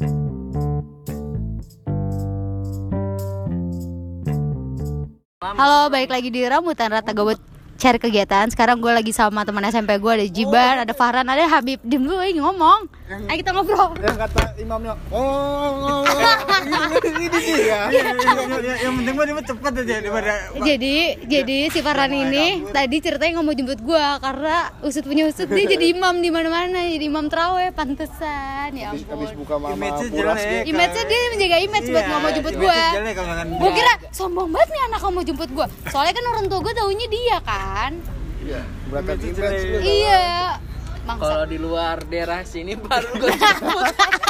Halo, balik lagi di Rambutan Rata Gabut cari kegiatan. Sekarang gue lagi sama teman SMP gue ada Jiban, ada Farhan, ada Habib. Diem dulu ini Ayo kita ngobrol. yang kata imamnya oh ini dia yang penting mah dia cepet aja daripada Jadi, jadi si Farhan ini tadi ceritanya nggak mau jemput gue karena usut punya usut. Dia jadi imam di mana-mana, jadi imam teraweh, pantesan ya habis, habis ampun. buka mama gitu Image-nya dia menjaga image buat nggak mau jemput misalkan Gue kira sombong banget nih anak kamu jemput gue. Soalnya kan orang tua gue taunya dia kan. iya berangkat image Iya. Kalau di luar daerah sini baru gue jemput.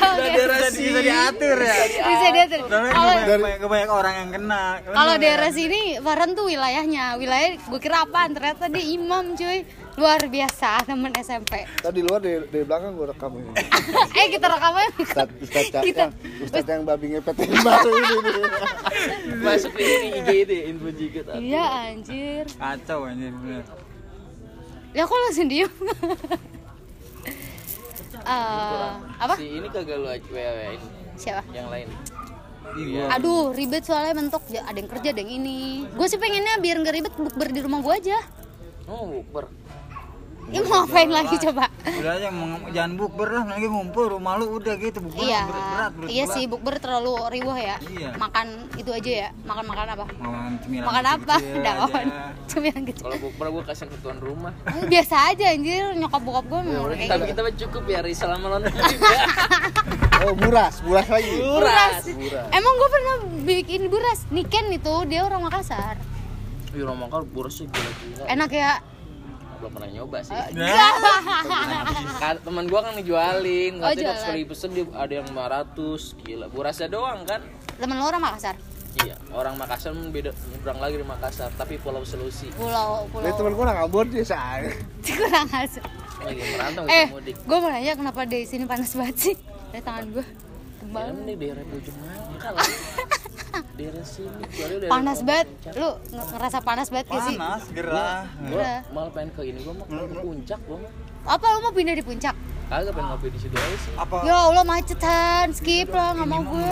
Kalau daerah sini bisa diatur ya bisa diatur. Soalnya Kalau banyak, orang yang kena kalau daerah sini Farhan tuh wilayahnya, wilayah gue kira apaan ternyata dia imam cuy. Luar biasa temen SMP. tadi luar dari, dari belakang gue rekam ini eh kita rekam aja. Ustad Ustad Kita- yang Ustad yang babi ngepet yang baru ini nih. Masuk di ini IG itu ya, info jigot. Iya anjir. kacau anjir bener Ya kok langsung diem? Eh, apa? Si ini kagak lu WW ini Siapa? yang lain. iya Aduh ribet soalnya mentok ada yang kerja ada yang ini. Gue sih pengennya biar nggak ribet bukber di rumah gue aja. Oh, bukber. Ya mau ngapain lagi coba? udah aja mau- jangan bukber lah lagi ngumpul rumah lu udah gitu bukber Iya, berat berat berat iya sih bukber terlalu riwah ya. Iya. Makan itu aja ya. Makan makan apa? makan cemilan Makan apa? Daun. Cemilan kecil. Kalau bukber gue kasihan ke tuan rumah. Oh, Biasa aja anjir nyokap bokap gue Ya mau kayak kita gitu. kita mah cukup ya Rizal sama London. oh buras buras lagi Buras. buras Emang gue pernah bikin buras. Niken itu dia orang Makassar. Iya, orang makan buras sih gila-gila. Enak ya. Belum pernah nyoba sih. Nah, Kan teman gua kan ngejualin, Oh, katanya jualan. sekali pesen dia ada yang 500, gila. Burasnya doang kan? Temen lo orang Makassar. Iya, orang Makassar beda nyebrang lagi dari Makassar, tapi Pulau Selusi. Pulau pulau. Ini temen gue orang Ambon dia saya kurang asik. Lagi merantau Eh, mudik. gue mau nanya kenapa di sini panas banget sih? Dari tangan gue. Tebal. Ya, ini daerah lah. daerah sini, Panas banget. Lu nge- ngerasa panas banget gak sih? panas gerah Gua malah pengen ke ini, gua mau ke puncak gua. Apa lu mau pindah di puncak? Kagak pengen ngopi di situ aja sih. apa Ya Allah macetan, skip lah nggak mau gue.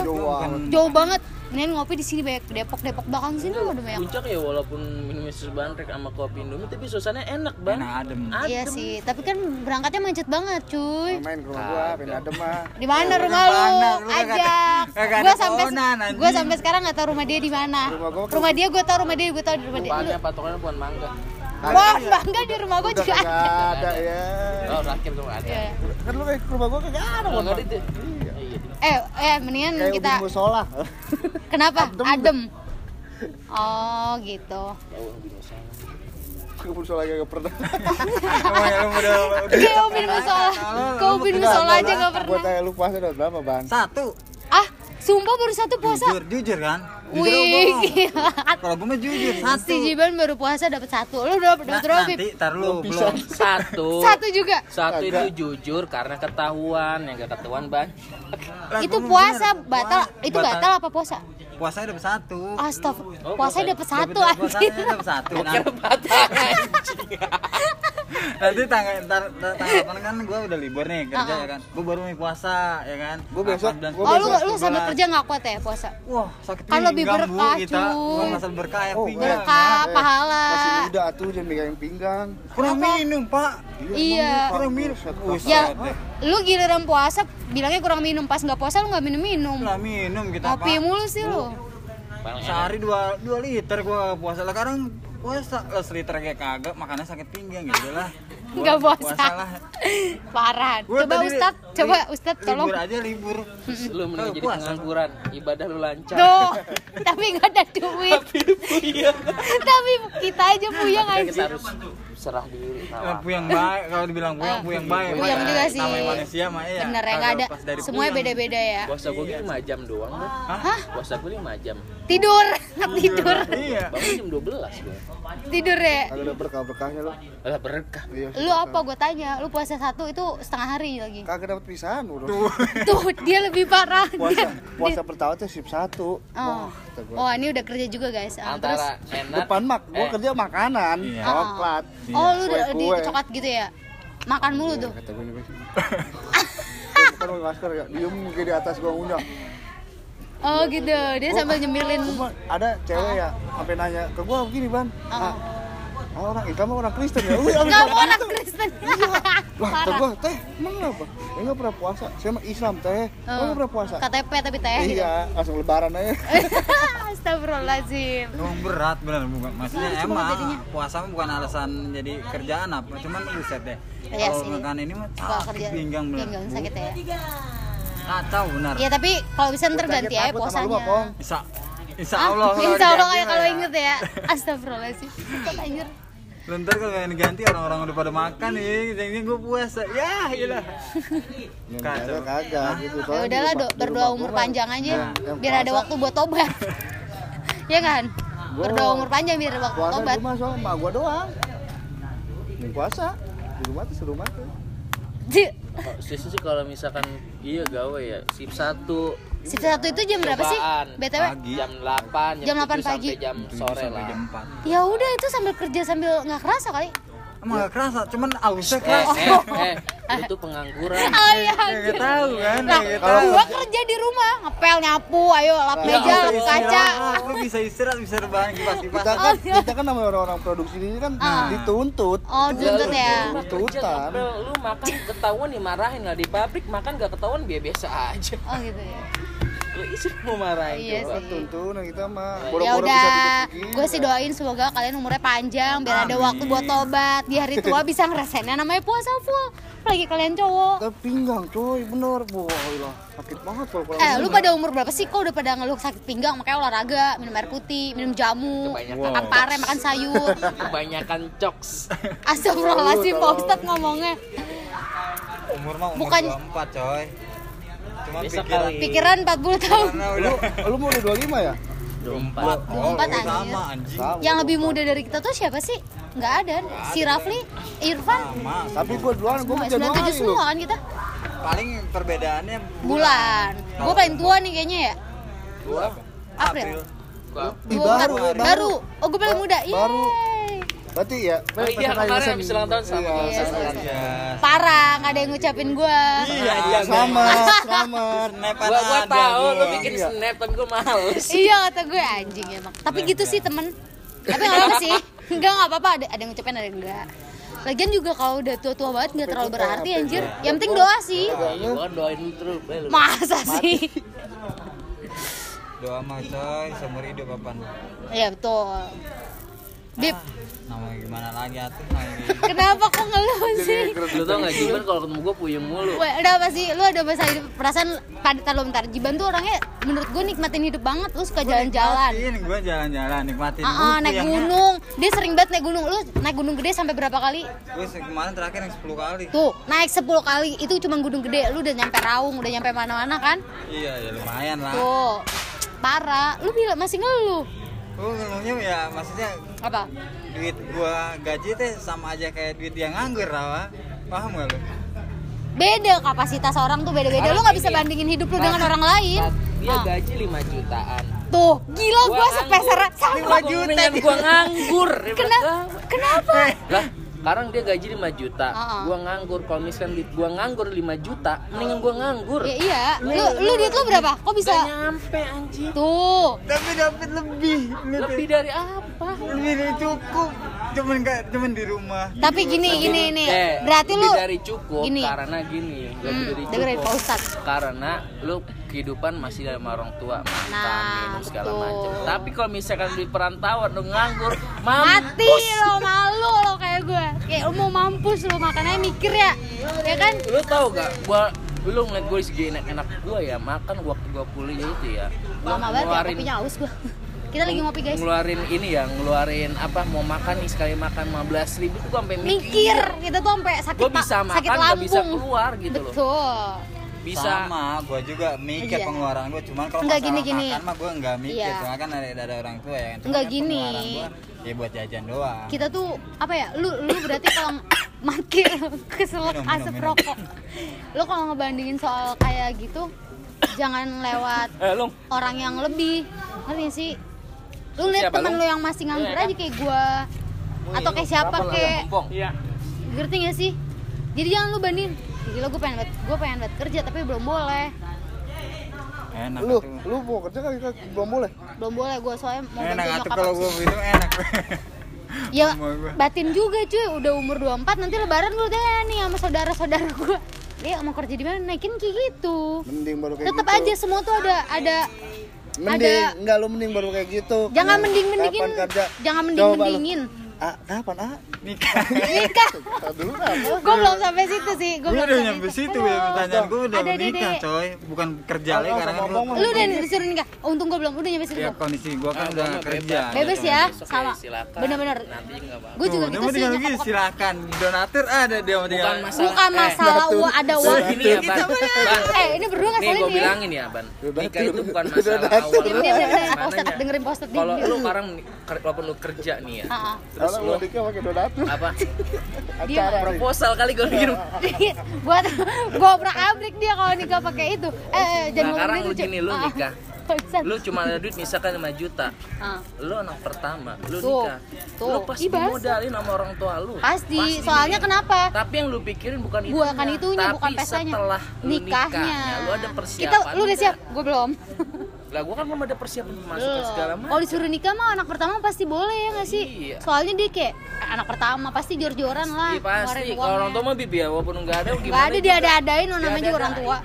Jauh banget. Mending ngopi di sini banyak Depok Depok belakang sini udah banyak. Puncak ya walaupun minumnya susu bandrek sama kopi Indomie tapi suasananya enak bang. enak adem Iya sih, tapi kan berangkatnya macet banget, cuy. main ke rumah gue pengen adem mah Di mana rumah lu? Ajak. Gua sampai gua sampai sekarang nggak tahu rumah dia di mana. Rumah gua Rumah dia gua tahu rumah dia, gua tahu di rumah dia. Lu, Bahannya patokannya bukan mangga. Wah, bangga di rumah gua udah juga ada. ada ya Oh, terakhir gua nggak ada. Iya. kan lu kayak ke rumah gue kagak ada Kalau nggak motor. ada itu. Iya. Eh, eh mendingan kayak kita ubin musola kenapa? Adem. Adem. Oh, gitu. Ke musola kagak pernah Emang udah Kayak ubin musola. Ke ubin musola aja gue pernah. tanya lu puasa udah berapa bang satu Ah, sumpah baru satu puasa. jujur jujur kan jujur Wih, kalau gue mah jujur satu Si Jiban baru puasa dapat satu. Lu udah dapat Nah, berapa, Bib? nanti tar lu belum Satu. Satu juga. Satu itu jujur karena ketahuan, yang gak ketahuan banyak. Itu puasa bener. batal. Itu batal apa puasa? Puasanya dapat satu Astagfirullah. Oh, puasa puasa- dapat satu anjir. puasanya dapat satu nanti tanggal ntar ntar- tanggal kan gue udah libur nih kerja Ah, ah. ya kan gue baru nih puasa ya kan Gua besok- 14. gua Oh lu besok lu sampai 17. kerja nggak kuat ya puasa? wah sakit Kan lebih berkah, kita cuy. Masalah berkah ya Oh, pinggang Berkah, pahala. masih muda tuh jangan megangin pinggang kurang minum pak Iya. kurang minum Ya. Lu giliran puasa bilangnya kurang minum pas nggak puasa lu nggak minum minum. Lah minum kita pak mulu sih lu. Sehari dua dua liter gua puasa lah sekarang puasa lah seliter kayak kagak makannya sakit pinggang gitu lah Gua Nggak puasa. lah Parah. Gua Coba Ustad, coba Ustad tolong. libur aja libur Lu mending jadi pengangguran, ibadah lu lancar. Tuh, tapi nggak ada duit. Iya. tapi kita aja puyeng kita aja. harus serah diri. Nah, Nah, puyang baik kalau dibilang puyang Ah, puyang baik puyang juga sih. namanya manusia mah iya Bener ya nggak ada. pas dari Semuanya puyang, beda-beda ya. puasa gue gitu 5 jam doang gua. Hah? Puasa gue 5 jam. Tidur, tidur, iya Bangun jam 12 gue. tidur ya. kagak ada berkah berkahnya lu Lah berkah. iya Lu apa gue tanya, lu puasa satu itu setengah hari lagi. kagak dapat pisahan udah Tuh, dia lebih parah. puasa puasa pertama tuh sip satu Oh. Oh, ini udah kerja juga guys. Ah, terus Antara enak. depan mak gua Eh. kerja makanan Iya. Oh, lu udah di coklat gitu ya? Makan mulu tuh. kata gua nih kan pakai masker ya diem kayak di atas gua undang Oh gitu, dia sambil nyemilin. Ada cewek ya sampai nanya ke gua begini ban ah, orang eh, kamu orang Kristen ya Wih, abis Kamu itu. Kristen. Lah, kata Parah. gua, teh, emang kenapa? Ya nggak pernah puasa. Saya mah Islam, teh. Kamu Oh. nggak pernah puasa? KTP tapi teh. Iya, langsung lebaran aja. Astagfirullahaladzim. Emang berat bener bukan maksudnya Nah, emang jadinya. puasa mah bukan alasan jadi kerjaan apa cuman buset deh Iya kalau makan ini mah sakit kerja pinggang bener pinggang sakit ya. kacau bener Iya tapi kalau bisa ntar ganti aja lu, puasanya. Bisa insya Ah, Allah kalau Insya Allah kayak kalau ya. inget ya. Astagfirullahaladzim. Kok anjir. Lu ntar kalau yang diganti orang-orang udah pada makan nih jadinya gue puasa ya iyalah Ya, Kacau. kagak, kagak gitu. Ya udahlah do, berdoa umur panjang aja Nah, biar ada puasa. waktu buat tobat. Iya kan? Berdoa umur panjang biar ada waktu Puasa tobat. di rumah soalnya emak gua doang. Yang puasa di rumah tuh makan. Oh, Sisi sih kalau misalkan iya gawe ya sip satu Sip satu itu jam berapa sih? BTW? Pagi. jam 8 Jam 8 7 pagi. sampai jam sore sampai lah. jam 4 Ya udah itu sambil kerja sambil nggak kerasa kali. Emang gak kerasa cuman ausnya Eh, keras eh, eh, lu tuh pengangguran. Oh iya. Gak tahu kan Nah, kalau- tahu gua kerja di rumah, ngepel, nyapu, ayo lap Ya, meja, lap kaca. Lu bisa istirahat bisa rebahan kipas-kipas Kita kan kita kan namanya orang-orang produksi ini kan Ah. dituntut. Oh, tuntut ya. Tuntutan. Lu makan ketahuan dimarahin lah di pabrik makan gak ketahuan biasa aja. Oh gitu ya. Mau marahin Iya coba. sih. Tuntunan kita mah. Ya Boro-boro bisa udah, gue sih doain semoga kalian umurnya panjang biar ada Amin. waktu buat tobat di hari tua bisa ngerasain yang namanya puasa full. Apalagi kalian cowok. Kita pinggang coy, bener. Wah, ilah. Sakit banget kalau pulang Eh, lu pada umur berapa sih? Kok udah pada ngeluh sakit pinggang makanya olahraga, minum air putih, minum jamu, makan pare, makan sayur. Kebanyakan jokes. Astagfirullahaladzim, Pak Ustadz ngomongnya. umur mah umur Bukan- 24 coy cuma Bisa pikiran kali. Pikiran 40 tahun. karena Lu, lu mau udah 25 ya? 24. Oh, 24 lu anjir. sama anjing. Yang lebih muda dari kita tuh siapa sih? Nggak ada. Si Rafli, Irfan, sama Tapi gua duluan, gua mau Januari 97 lu. semua kan kita. paling perbedaannya Bulan. Gue paling tua nih kayaknya ya. gua April. Gua- Ih, Gua baru, baru. Oh, gue paling muda. Baru. Berarti ya, Oh iya, kemarin habis ulang tahun sama Iya, Iya, sama. sama. ya Parah, nggak ada yang ngucapin gue. iya Iya, selamat, selamat. Snapan Gua gua ada tahu lu gua. bikin Iya. snap tapi gua males. iya kata gue anjing emang. Tapi gitu sih temen. Tapi nggak apa sih. Enggak nggak apa-apa. Ada, ada yang ngucapin ada yang enggak. Lagian juga kalau udah tua-tua banget nggak terlalu berarti anjir. Yang penting doa sih. Iya, gua kan doain lu terus. Masa sih? doa mah coy seumur hidup apaan Iya betul. Bib, namanya gimana lagi atuh kenapa kok ngeluh sih? Lu tau gak Jiban kalau ketemu gua puyeng mulu. Wah, udah apa sih? Lu ada masa hidup perasaan pada taruh bentar. Jiban tuh orangnya menurut gue nikmatin hidup banget. Lu suka jalan-jalan. Gua jalan-jalan nikmatin Ah, ah, Gua naik gunung. Dia sering banget naik gunung. Lu naik gunung gede sampai berapa kali? gua se- kemarin terakhir yang 10 kali Tuh, naik 10 kali. Itu cuma gunung gede. Lu udah nyampe Raung, udah nyampe mana-mana kan? iya ya lumayan lah Tuh. Parah. Lu bilang masih ngeluh. Gua ngeluhnya ya maksudnya Apa? duit gua gaji teh sama aja kayak duit yang nganggur rawa paham gak lu Beda kapasitas orang tuh beda-beda. Lu nggak bisa bandingin hidup lu dengan orang lain. Dia Ah. gaji 5 jutaan. Tuh, gila gua Gua sepeser sama. Gua mendingan gua nganggur. Kenapa? Kenapa? Lah, sekarang dia gaji 5 juta. Ah. Gua nganggur. Kalau misalkan duit gua nganggur 5 juta, mendingan gua nganggur. Ya iya. Lu lu duit lu berapa? Kok bisa? Gak nyampe anjing. Tuh. tapi dapat lebih Lebih dari apa? lebih dari cukup cuman gak cuman di rumah Tapi gini gini nih. Eh, Berarti lebih lu dari cukup gini. karena gini, lebih Hmm, dari dengerin cukup. Pak Ustadz. Karena lu kehidupan masih dari orang tua, makan, Nah, minum segala betul. macam. Tapi kalau misalkan di perantauan lu nganggur, mampus. mati lo malu lo kayak gue. Kayak lu mau mampus lu makannya mikir ya. Ya kan? Lu tahu gak? Gua lu ngeliat gue segi enak-enak gua ya makan waktu gua kuliah itu ya gua Lama banget ya ngeluarin kopinya aus gue. Kita lagi ngopi guys. ngeluarin ini ya ngeluarin apa mau makan nih sekali makan 15 ribu tuh gua sampai Mikir, mikir kita tuh sampai sakit pa- bisa sakit makan, lambung. bisa keluar gitu loh. Betul. Bisa sama gua juga mikir Iya. pengeluaran gua cuman kalau Enggak, masalah gini-gini. makan mah gua enggak mikir Iya. cuma kan ada, ada orang tua ya Enggak, kan gini. gua ya buat jajan doang Kita tuh apa ya? Lu lu berarti kalau mati keselak Minum, asap minum. rokok. Lu kalau ngebandingin soal kayak gitu jangan lewat eh lu orang yang lebih ngerti nggak sih lu lihat temen lu? lu yang masih nganggur Iya, kan? aja kayak gua atau kayak siapa kayak iya ngerti gak sih jadi jangan lu bandingin gila gue pengen banget gue pengen banget kerja tapi belum boleh. Enak Lu, tuh lu mau kerja kan belum boleh. belum boleh gue soalnya mau enak atuh nyokap kalau gue minum enak. Ya batin juga cuy. Udah umur 24 nanti lebaran gue deh nih sama saudara-saudara gue dia mau kerja di mana? Naikin kayak gitu. Mending baru kayak tetap gitu. aja semua tuh ada ada Mending, ada- enggak lu mending baru kayak gitu. jangan Kayak mending mendingin kerja? jangan mending lu. Ah, kapan ah? nikah. Nikah. Dulu dah. gue belum sampai situ sih gue gue belum udah sampai nyampe situ. ya pertanyaan gue udah Ada Dede. coy. Bukan kerja lagi karena kan lu lu udah disuruh nikah? Oh, untung gue belum. Udah nyampe situ. Ya kondisi gue kan Ah, udah kerja. bebas. Ya Besok sama. bener-bener. Apa. gue juga gitu sih bokap. silakan. Donatur ada dia mau tinggal Bukan masalah. eh, uang ada uang. Gini ya, Ban. Eh ini berdua nggak Nih saling gue nih ya? bilangin ya, Ban. Nikah itu bukan masalah. Postet, dengerin postet di- Kalau lu sekarang walaupun lu kerja nih ya, Ah, ah. Terus lu pakai donatur. apa? Dia-. Proposal kali gue bikin. buat gue obrak abrik dia kalau nikah pakai itu eh, eh jangan Nah, sekarang lu gini, lu Ah, nikah. bangsat. Lu cuma ada duit misalkan 5 juta. Ah, Lu anak pertama, lu Tuh, nikah. tuh. Lu pasti Ih, bahasa. modalin sama orang tua lu. pasti soalnya kenapa Tapi yang lu pikirin bukan itu. bukan itunya Tapi bukan pestanya setelah lu nikahnya lu ada persiapan. kita lu udah siap gue belum Lah gua kan belum ada persiapan masuk ke segala macam. kalau disuruh nikah mah anak pertama pasti boleh ya nggak sih Iya. soalnya dia kayak eh, anak pertama pasti jor-joran lah Iya pasti. Kalau orang tua mah bibi ya walaupun enggak ada gimana? nggak ada dia ada adain namanya juga orang tua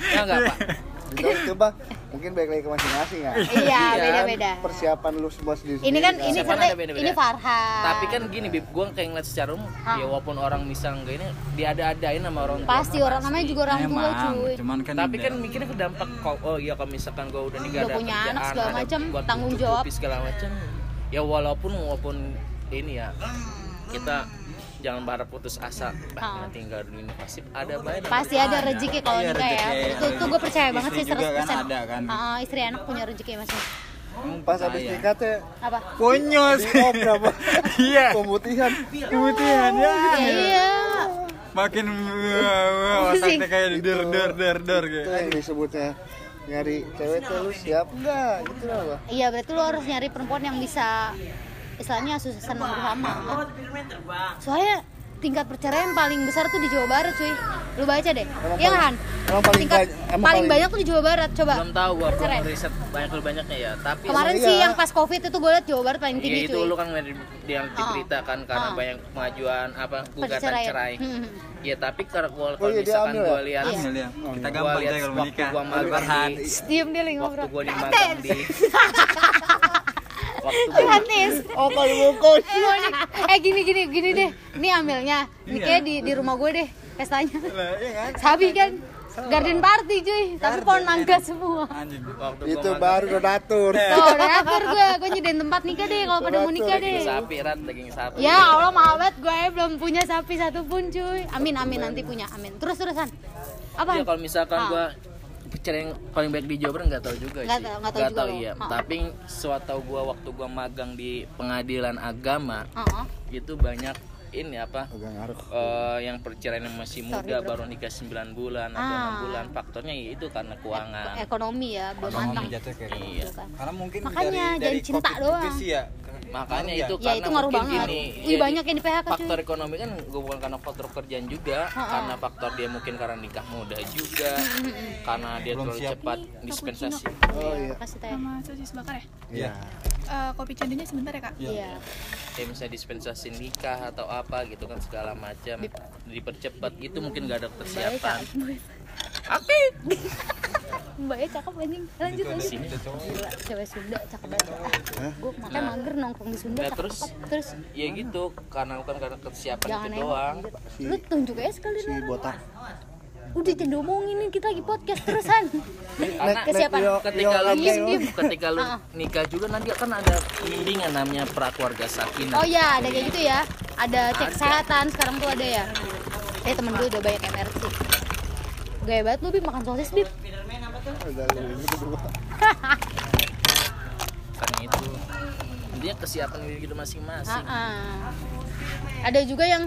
Ya enggak, Pak. Coba, coba mungkin balik lagi ke masing-masing ya. iya beda-beda Persiapan lu semua sendiri. ini kan ini Siapa katanya ada beda-beda. ini Farhan Tapi kan gini, Bib, gua kayak ngeliat secara umum, Hah. ya walaupun orang misal enggak ini, dia ada adain sama orang tua. pasti orang namanya juga orang tua cuy cuman kan Tapi kan mikirnya ke dampak kok oh iya kalau misalkan gua udah nikah ada punya anak segala macam, tanggung jawab. segala macam. Ya walaupun walaupun ini ya kita jangan berharap putus asa Ah. bah tinggal di ini pasti ada banyak pasti ada rezeki kalau Iya, nikah ya rezeki. itu tuh gue percaya banget Istri sih juga 100% kan ada kan. Ah, istri anak punya rezeki masing Pas habis Saya. nikah teh apa konyol op berapa? iya Pemutihan. kemutihan ya ya iya makin wah, wah, Pusing. otaknya kayak der der der der Itu kayak yang disebutnya nyari cewek tuh lu siap enggak gitu lah Bang. iya berarti lo harus nyari perempuan yang bisa istilahnya susah bersama. Soalnya tingkat perceraian paling besar tuh di Jawa Barat cuy. Lu baca deh. Emang ya paling- kan? emang paling tingkat banyak- emang paling paling- banyak tuh di Jawa Barat coba. Belum tahu gua belum riset banyak lebih banyaknya ya tapi kemarin sih iya. yang pas covid itu gue liat Jawa Barat paling ya tinggi itu cuy. lu kan yang diberitakan karena Ah. banyak pengajuan apa gugatan cerai Hmm. ya tapi kalau gua- Oh kalau iya, dia misalkan ambil gua ya? lihat Iya. Ya. kita gampang deh kalau waktu menikah. gua magang Farhan. di diem dia lagi waktu ngobrol. gua di magang di waktu gratis Oh, kalau bungkus. eh gini gini gini deh. Ini ambilnya. Ini Iya. kayak di di rumah gue deh pestanya. Lah, iya kan? Sabi kan? Garden party cuy. Tapi pohon mangga semua. Anjing waktu gua Itu baru donatur. tuh udah atur gue gue nyediain tempat nikah deh kalau pada mau nikah daging deh. sapi rat daging sapi. Ya Allah mahal banget gue belum punya sapi satupun cuy. Amin amin nanti punya amin. Terus terusan. Apa? Ya kalau misalkan Ah. Perceraian yang paling baik di Jawa Barat nggak tahu juga Nggak sih tahu- nggak tahu juga lo. iya Ah. tapi suatu gua waktu gua magang di pengadilan agama Heeh. itu banyak ini apa Agak ngaruh. eh, yang perceraian yang masih Sorry, muda bro. baru nikah 9 bulan atau Ah. 6 bulan faktornya ya itu karena keuangan ekonomi ya belum Ekonomi matang jatuh kayak gitu. iya karena mungkin Makanya, dari, dari cinta doang. sih ya makanya Iya. itu ya karena itu ngaruh mungkin banget gini, Ih, jadi banyak yang di PHK cuy faktor ekonomi kan gue bukan karena faktor pekerjaan juga Ha-ha. karena faktor dia mungkin karena nikah muda juga karena dia Belum terlalu siap. cepat dispensasi Oh iya. kasih teh sama sosis bakar ya iya Eh, kopi candunya sebentar ya kak iya kayak misalnya dispensasi nikah atau apa gitu kan segala macam. Dipercepat itu mungkin gak ada persiapan. cakep Oke. Mbaknya cakep anjing. Lanjut lanjut. Gila, cewek Sunda cakep banget. Ah, gue makanya mager nongkrong di Sunda Nah, cakep terus? terus? Ya gitu karena bukan karena kesiapan jangan itu doang. anjir. lu tunjuk aja sekali Si botak. Udah jangan diomongin nih kita lagi podcast terusan. Karena Kesiapan. Yo- ketika yo- lu ketika lu Ah. nikah juga nanti kan ada bimbingan namanya prakeluarga sakinah. Oh ya ada kayak gitu ya. Ada cek kesehatan sekarang tuh ada ya. Eh temen gue udah banyak MRC gaya banget lu bib makan sosis bib. Lu kan itu intinya kesiapan diri kita masing-masing. Ah-ah. ada juga yang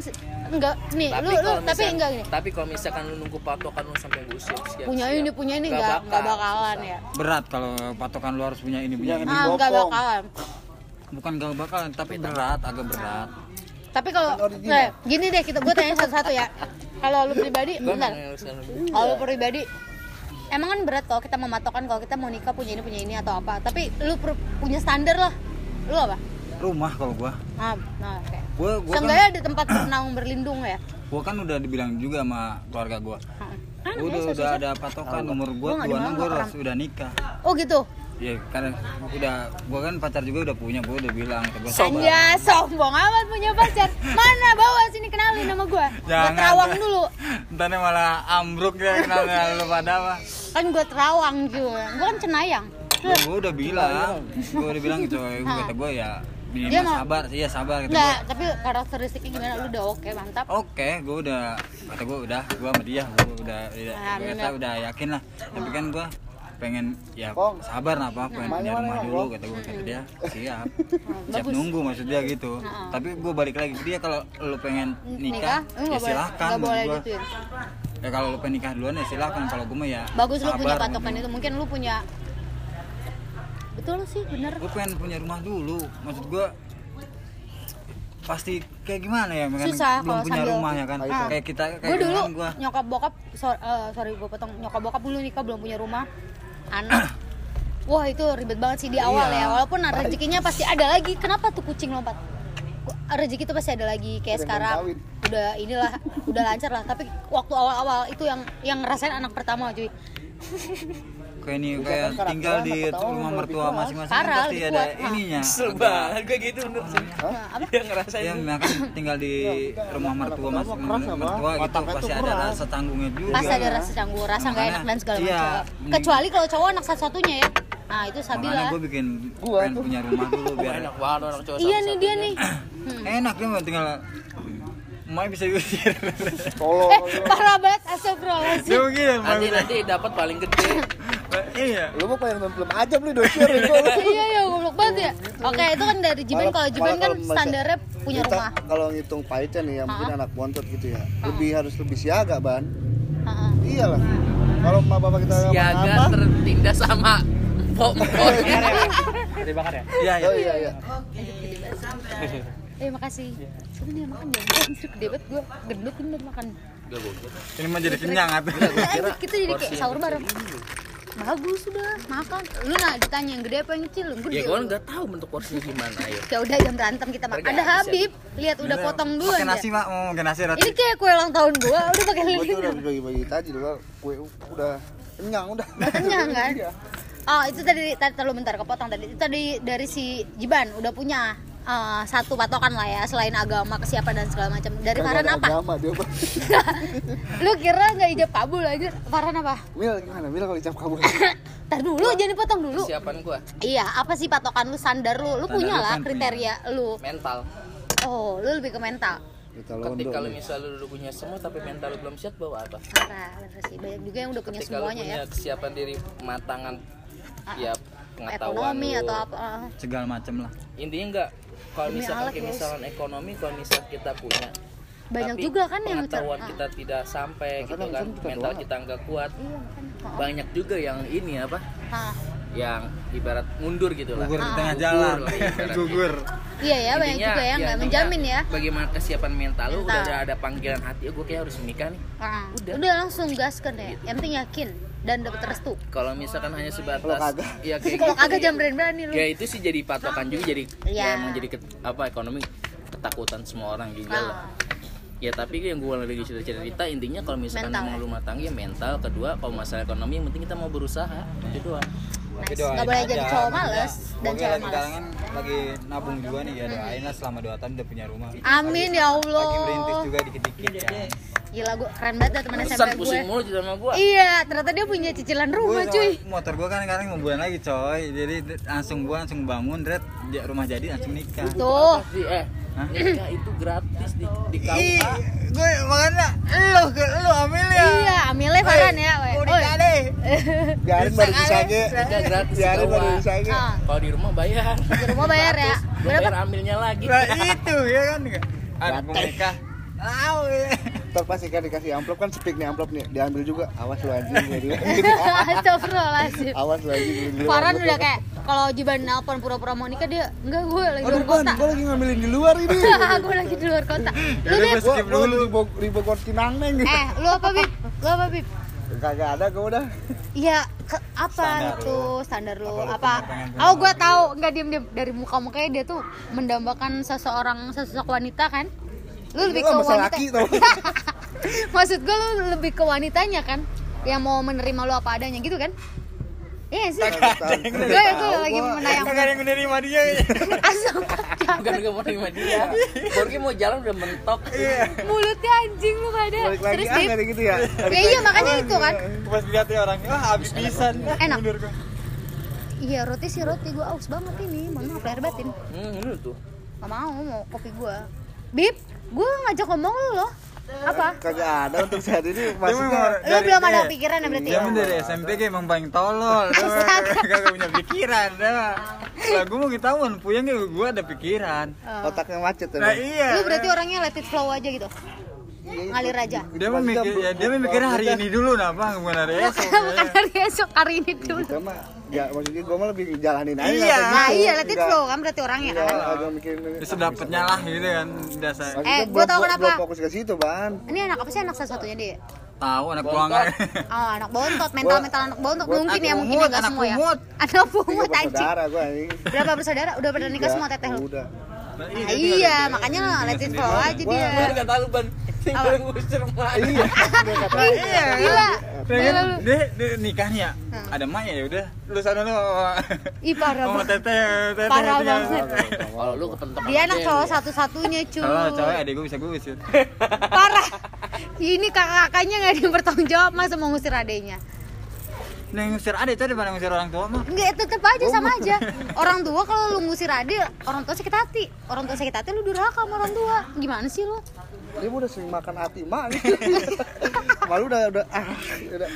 enggak. Nih lu lu kalau tapi enggak nih tapi kalau misalkan lu nunggu patokan lu sampai usia usia punya ini punya ini enggak enggak bakalan ya. Berat kalau patokan lu harus punya ini punya Yang ini. ah enggak bakalan. Bukan gak bakalan tapi berat agak berat. Tapi kalau nah, gini deh kita gue tanya satu-satu ya. Kalau lu pribadi meneruskan kalau lu pribadi emang kan berat kalau kita mematokkan kalau kita mau nikah punya ini punya ini atau apa. Tapi lu punya standar lah lu apa? Rumah kalau gua. Nah, nah oke. Gua gua kan Seenggaknya ada tempat bernaung berlindung ya? Gua kan udah dibilang juga sama keluarga gua. Heeh. Kan udah ya, udah ada patokan umur gua Gua nggak 26 di mana, gua harus udah nikah. Oh gitu? Ya karena udah gua kan pacar juga udah punya gua udah bilang ke gua Anja sombong amat punya pacar. Mana bawa sini kenalin nama gua? Gua Jangan. terawang dulu. Ntar malah ambruk dia kenalnya lu pada mah. Kan gua terawang juga. Gua kan cenayang gua, gua udah bilang. Gua udah bilang coy gua kata gua ya Dia minimal mau- sabar. Iya sabar kata Enggak, gua. tapi karakteristiknya gimana? Lu udah oke mantap. Oke, gue udah kata gue udah, gue sama dia, gue udah, udah, Alhamdulillah. kata udah yakin lah. Tapi kan gue pengen ya sabar nah apa, pengen punya rumah dulu kata gue kata dia. Siap, siap nunggu maksud dia gitu. Tapi gue balik lagi ke dia kalau lu pengen nikah, lu ya nggak silahkan nggak boleh gua. gituin Ya? Kalau lu pengen nikah duluan ya silahkan, kalau gue mah ya bagus lu punya sabar, patokan itu. Mungkin lu punya betul sih bener. Gue pengen punya rumah dulu, maksud gue pasti kayak gimana ya kan? Susah belum kalau punya sambil- rumah ya kan? Ah. kayak kita kayak gue dulu gue nyokap bokap so- eh, sorry gue potong. Nyokap bokap dulu nikah belum punya rumah. Anak. Wah itu ribet banget sih di awal Iya. ya walaupun rezekinya pasti ada lagi. Kenapa tuh kucing lompat? Gua- rezeki itu pasti ada lagi kayak sekarang. udah inilah udah lancar lah. Tapi waktu awal-awal itu yang yang ngerasain anak pertama cuy kayak ini kayak tinggal di rumah mertua masing-masing kan pasti lebih ada ininya. Kesel banget gue gitu bener sih Dia ngerasain. Ya kan tinggal di rumah mertua mas mertua gitu pasti ada rasa tanggungnya juga. Pas ada rasa canggung rasa nggak enak dan segala Iya. macam. kecuali kalau cowok anak satu-satunya ya. Nah itu makanya sabila gue bikin pengen punya rumah dulu biar enak banget orang cowok iya nih dia nih. Enak ya tinggal Mai bisa diusir. Tolong. eh parah banget astagfirullahaladzim begini, Mai. nanti nanti dapat paling gede Iya. Lu mau nonton film aja beli dosir ya gua. iya ya goblok banget ya oke itu kan dari Jiban Malah- kalau Jiban malah kan standarnya punya rumah Kalau ngitung pahitnya nih ya mungkin anak bontot gitu ya. Lebih harus lebih siaga, Ban. Heeh. Iyalah. Kalau emak bapak kita siaga apa tertindas sama pom-pom Dibakar ya? Iya, iya. Oh iya iya. Eh makasih sini nih makan jangan anjir gede banget gue gendut ini udah makan Ini mah jadi kenyang atuh. Kita jadi kayak sahur bareng bagus sudah makan lu nah ditanya yang gede apa yang kecil gede ya gue nggak tahu bentuk porsinya gimana ayo ya udah jam berantem kita makan ada Habib lihat udah potong dulu Pakai nasi, Mak. Mau makan nasi roti. ini kayak kue ulang tahun gua udah pakai Gua lilin udah bagi-bagi tadi loh. Kue udah kenyang udah. Kenyang kan? Iya. Oh itu tadi tadi terlalu bentar kepotong tadi. Itu tadi dari si Jiban udah punya eh, satu patokan lah ya selain agama kesiapan dan segala macam. Dari Farhan apa? Agama dia. Bang. Lu kira nggak ijab kabul aja? Farhan apa? Mil gimana? Mil kalau icap kabur. Tar dulu jangan dipotong dulu. siapan gue Iya, apa sih patokan lu standar lu? Lu punya lu lah kan kriteria lu. mental Oh, lu lebih ke mental. Ketika lu londo. misal lu udah punya semua tapi mental lu belum siap bawa apa Parah, sih. Banyak juga yang udah punya ketika semuanya punya ya. kesiapan diri matangan ya pengetahuan Ekonomi lu atau apa. ah. Segala macam lah. intinya enggak kalau Demi misalkan alat, kayak guys. misalkan ekonomi kalau misal kita punya Banyak tapi juga kan yang pengetahuan ah. kita tidak sampai gitu kan kan kita mental kita enggak kuat Iya, kan. Ah, banyak juga yang ini apa ah. yang ibarat mundur gitu lah Gugur di tengah Gugur jalan. Gugur. Iya ya, banyak Intinya, juga ya nggak intinya menjamin ya. bagaimana kesiapan mental lu Mental. udah ada, ada panggilan hati oh, gue kayak harus menikah nih Ah, Udah. udah. langsung gaskan ya. Yang penting yakin dan dapat restu. kalau misalkan hanya sebatas Kalau kagak. ya kayak Kalau gitu kagak jangan berani-berani lu. ya itu sih jadi patokan juga jadi Iya. ya emang jadi ke- apa ekonomi ketakutan semua orang juga lah Ah. ya tapi yang gue lagi cerita cerita intinya kalau misalkan Mental, mau ya? rumah tangga ya mental kedua kalau masalah ekonomi yang penting kita mau berusaha itu doang Nice. doain Nggak boleh jadi aja, cowok maksudnya, males dan cewek lagi males. kan lagi nabung juga nih ya doain lah selama 2 tahun udah punya rumah. Amin ya Allah. Lagi merintis juga dikit-dikit kan. Gila gue keren banget dah SMP gue. pusing mulu juga sama gue Iya, ternyata dia punya cicilan rumah Gua cuy. motor gua kan sekarang mau bulan lagi coy jadi langsung gua langsung bangun red rumah jadi langsung nikah Tuh. Di, eh Hah? nikah itu gratis di di Ih, KUA gue makanya lu lu ambil ya Iya, amilnya Farhan ya. Mau Oi. nikah deh Biarin baru disage. nikah gratis di Biarin baru KUA disage. Ah, kalau di rumah bayar di rumah bayar ya. Berapa? bayar ambilnya lagi nah itu ya kan mau nikah tahu ya Ntar pas ikan dikasih amplop kan speak nih amplop nih diambil juga. Awas lu anjing. bilang. Astagfirullahaladzim. Awas lu anjing. Farhan udah kayak kalau Jiban nelpon pura-pura mau nikah dia enggak gue lagi Aduh luar kota gue lagi ngambilin di luar ini. gue lagi di luar kota lu Bib gua skip Gue lagi dulu. di Bog- di Bogor Cinangneng. eh lu apa Bib lu apa Bib Kagak ada gue udah. Iya, apa lu. standar lu? Apa lu Oh, gue tahu. Enggak diem-diem dari muka mukanya dia tuh mendambakan seseorang sesosok wanita kan? Lu lebih Lu ke wanita. laki tau. Maksud gue lu lebih ke wanitanya kan? Yang mau menerima lu apa adanya gitu kan? Iya sih. Gue gue lagi menayang Kagak ada yang menerima dia asal bukan gak mau terima dia Borgi mau jalan udah mentok mulutnya anjing lu pada. Balik lagi Terus ah Bib, kayak gitu ya. ya iya makanya itu kan. Pas dilihat ya orangnya, wah habis pisan Enak. Iya roti sih roti gue aus banget ini. Mohon maaf lahir batin. hmm ini tuh Gak mau mau kopi gue. Bib, gue ngajak ngomong lu loh. Apa? Kagak ada untuk saat ini maksudnya. Lu belum ada pikiran ya berarti Dia ya? dari SMP kayak emang paling tolol. Kagak punya pikiran dah Lah gue mau ketahuan Puyang ya gue ada pikiran. Otaknya macet ya. Nah iya Lu berarti orangnya let it flow aja gitu. Iya. Ngalir aja. Dia mah mikir, ya, dia mah mikir hari ini dulu nah bang Bukan hari esok Bukan hari esok, hari ini dulu. Kita mah ya maksudnya gue mah lebih jalanin aja. Iya. Nah iya let it flow kan berarti orangnya Iya, kan. agak mikirin. Terus dapetnya lah gitu kan Dasar Eh, tahu belum- kenapa. Fokus ke situ, Ban. Ini anak apa sih anak satu-satunya dia? Tahu anak buangan Oh anak bontot, mental mental anak bontot mungkin ya mungkin ya pungut, nggak anak semua ya. Anak pungut anjing. gue. Berapa bersaudara? Udah pada nikah semua teteh lu? Udah. Nah, Ah, Iya, makanya let it flow aja dia. Ban kata lu ban tinggal ngusir emak Iya. Iya Gila. Dia Gila kan, lu. dia, dia nikahnya ada emaknya ya udah lu sana lu Ih parah sama banget. teteh teteh Parah banget. kalau lu kepentok Dia anak cowok satu-satunya cuy. kalau cowok adik gue bisa gue usir Parah. Ini kakak-kakaknya nggak ada yang bertanggung jawab masa mau ngusir adenya. nah ngusir adik itu daripada ngusir orang tua mah Enggak, tetep aja sama aja. Orang tua kalau lu ngusir adik, orang tua sakit hati. Orang tua sakit hati lu durhaka sama orang tua. Gimana sih lu? Dia udah sering makan hati mak. Malu udah udah ah, udah.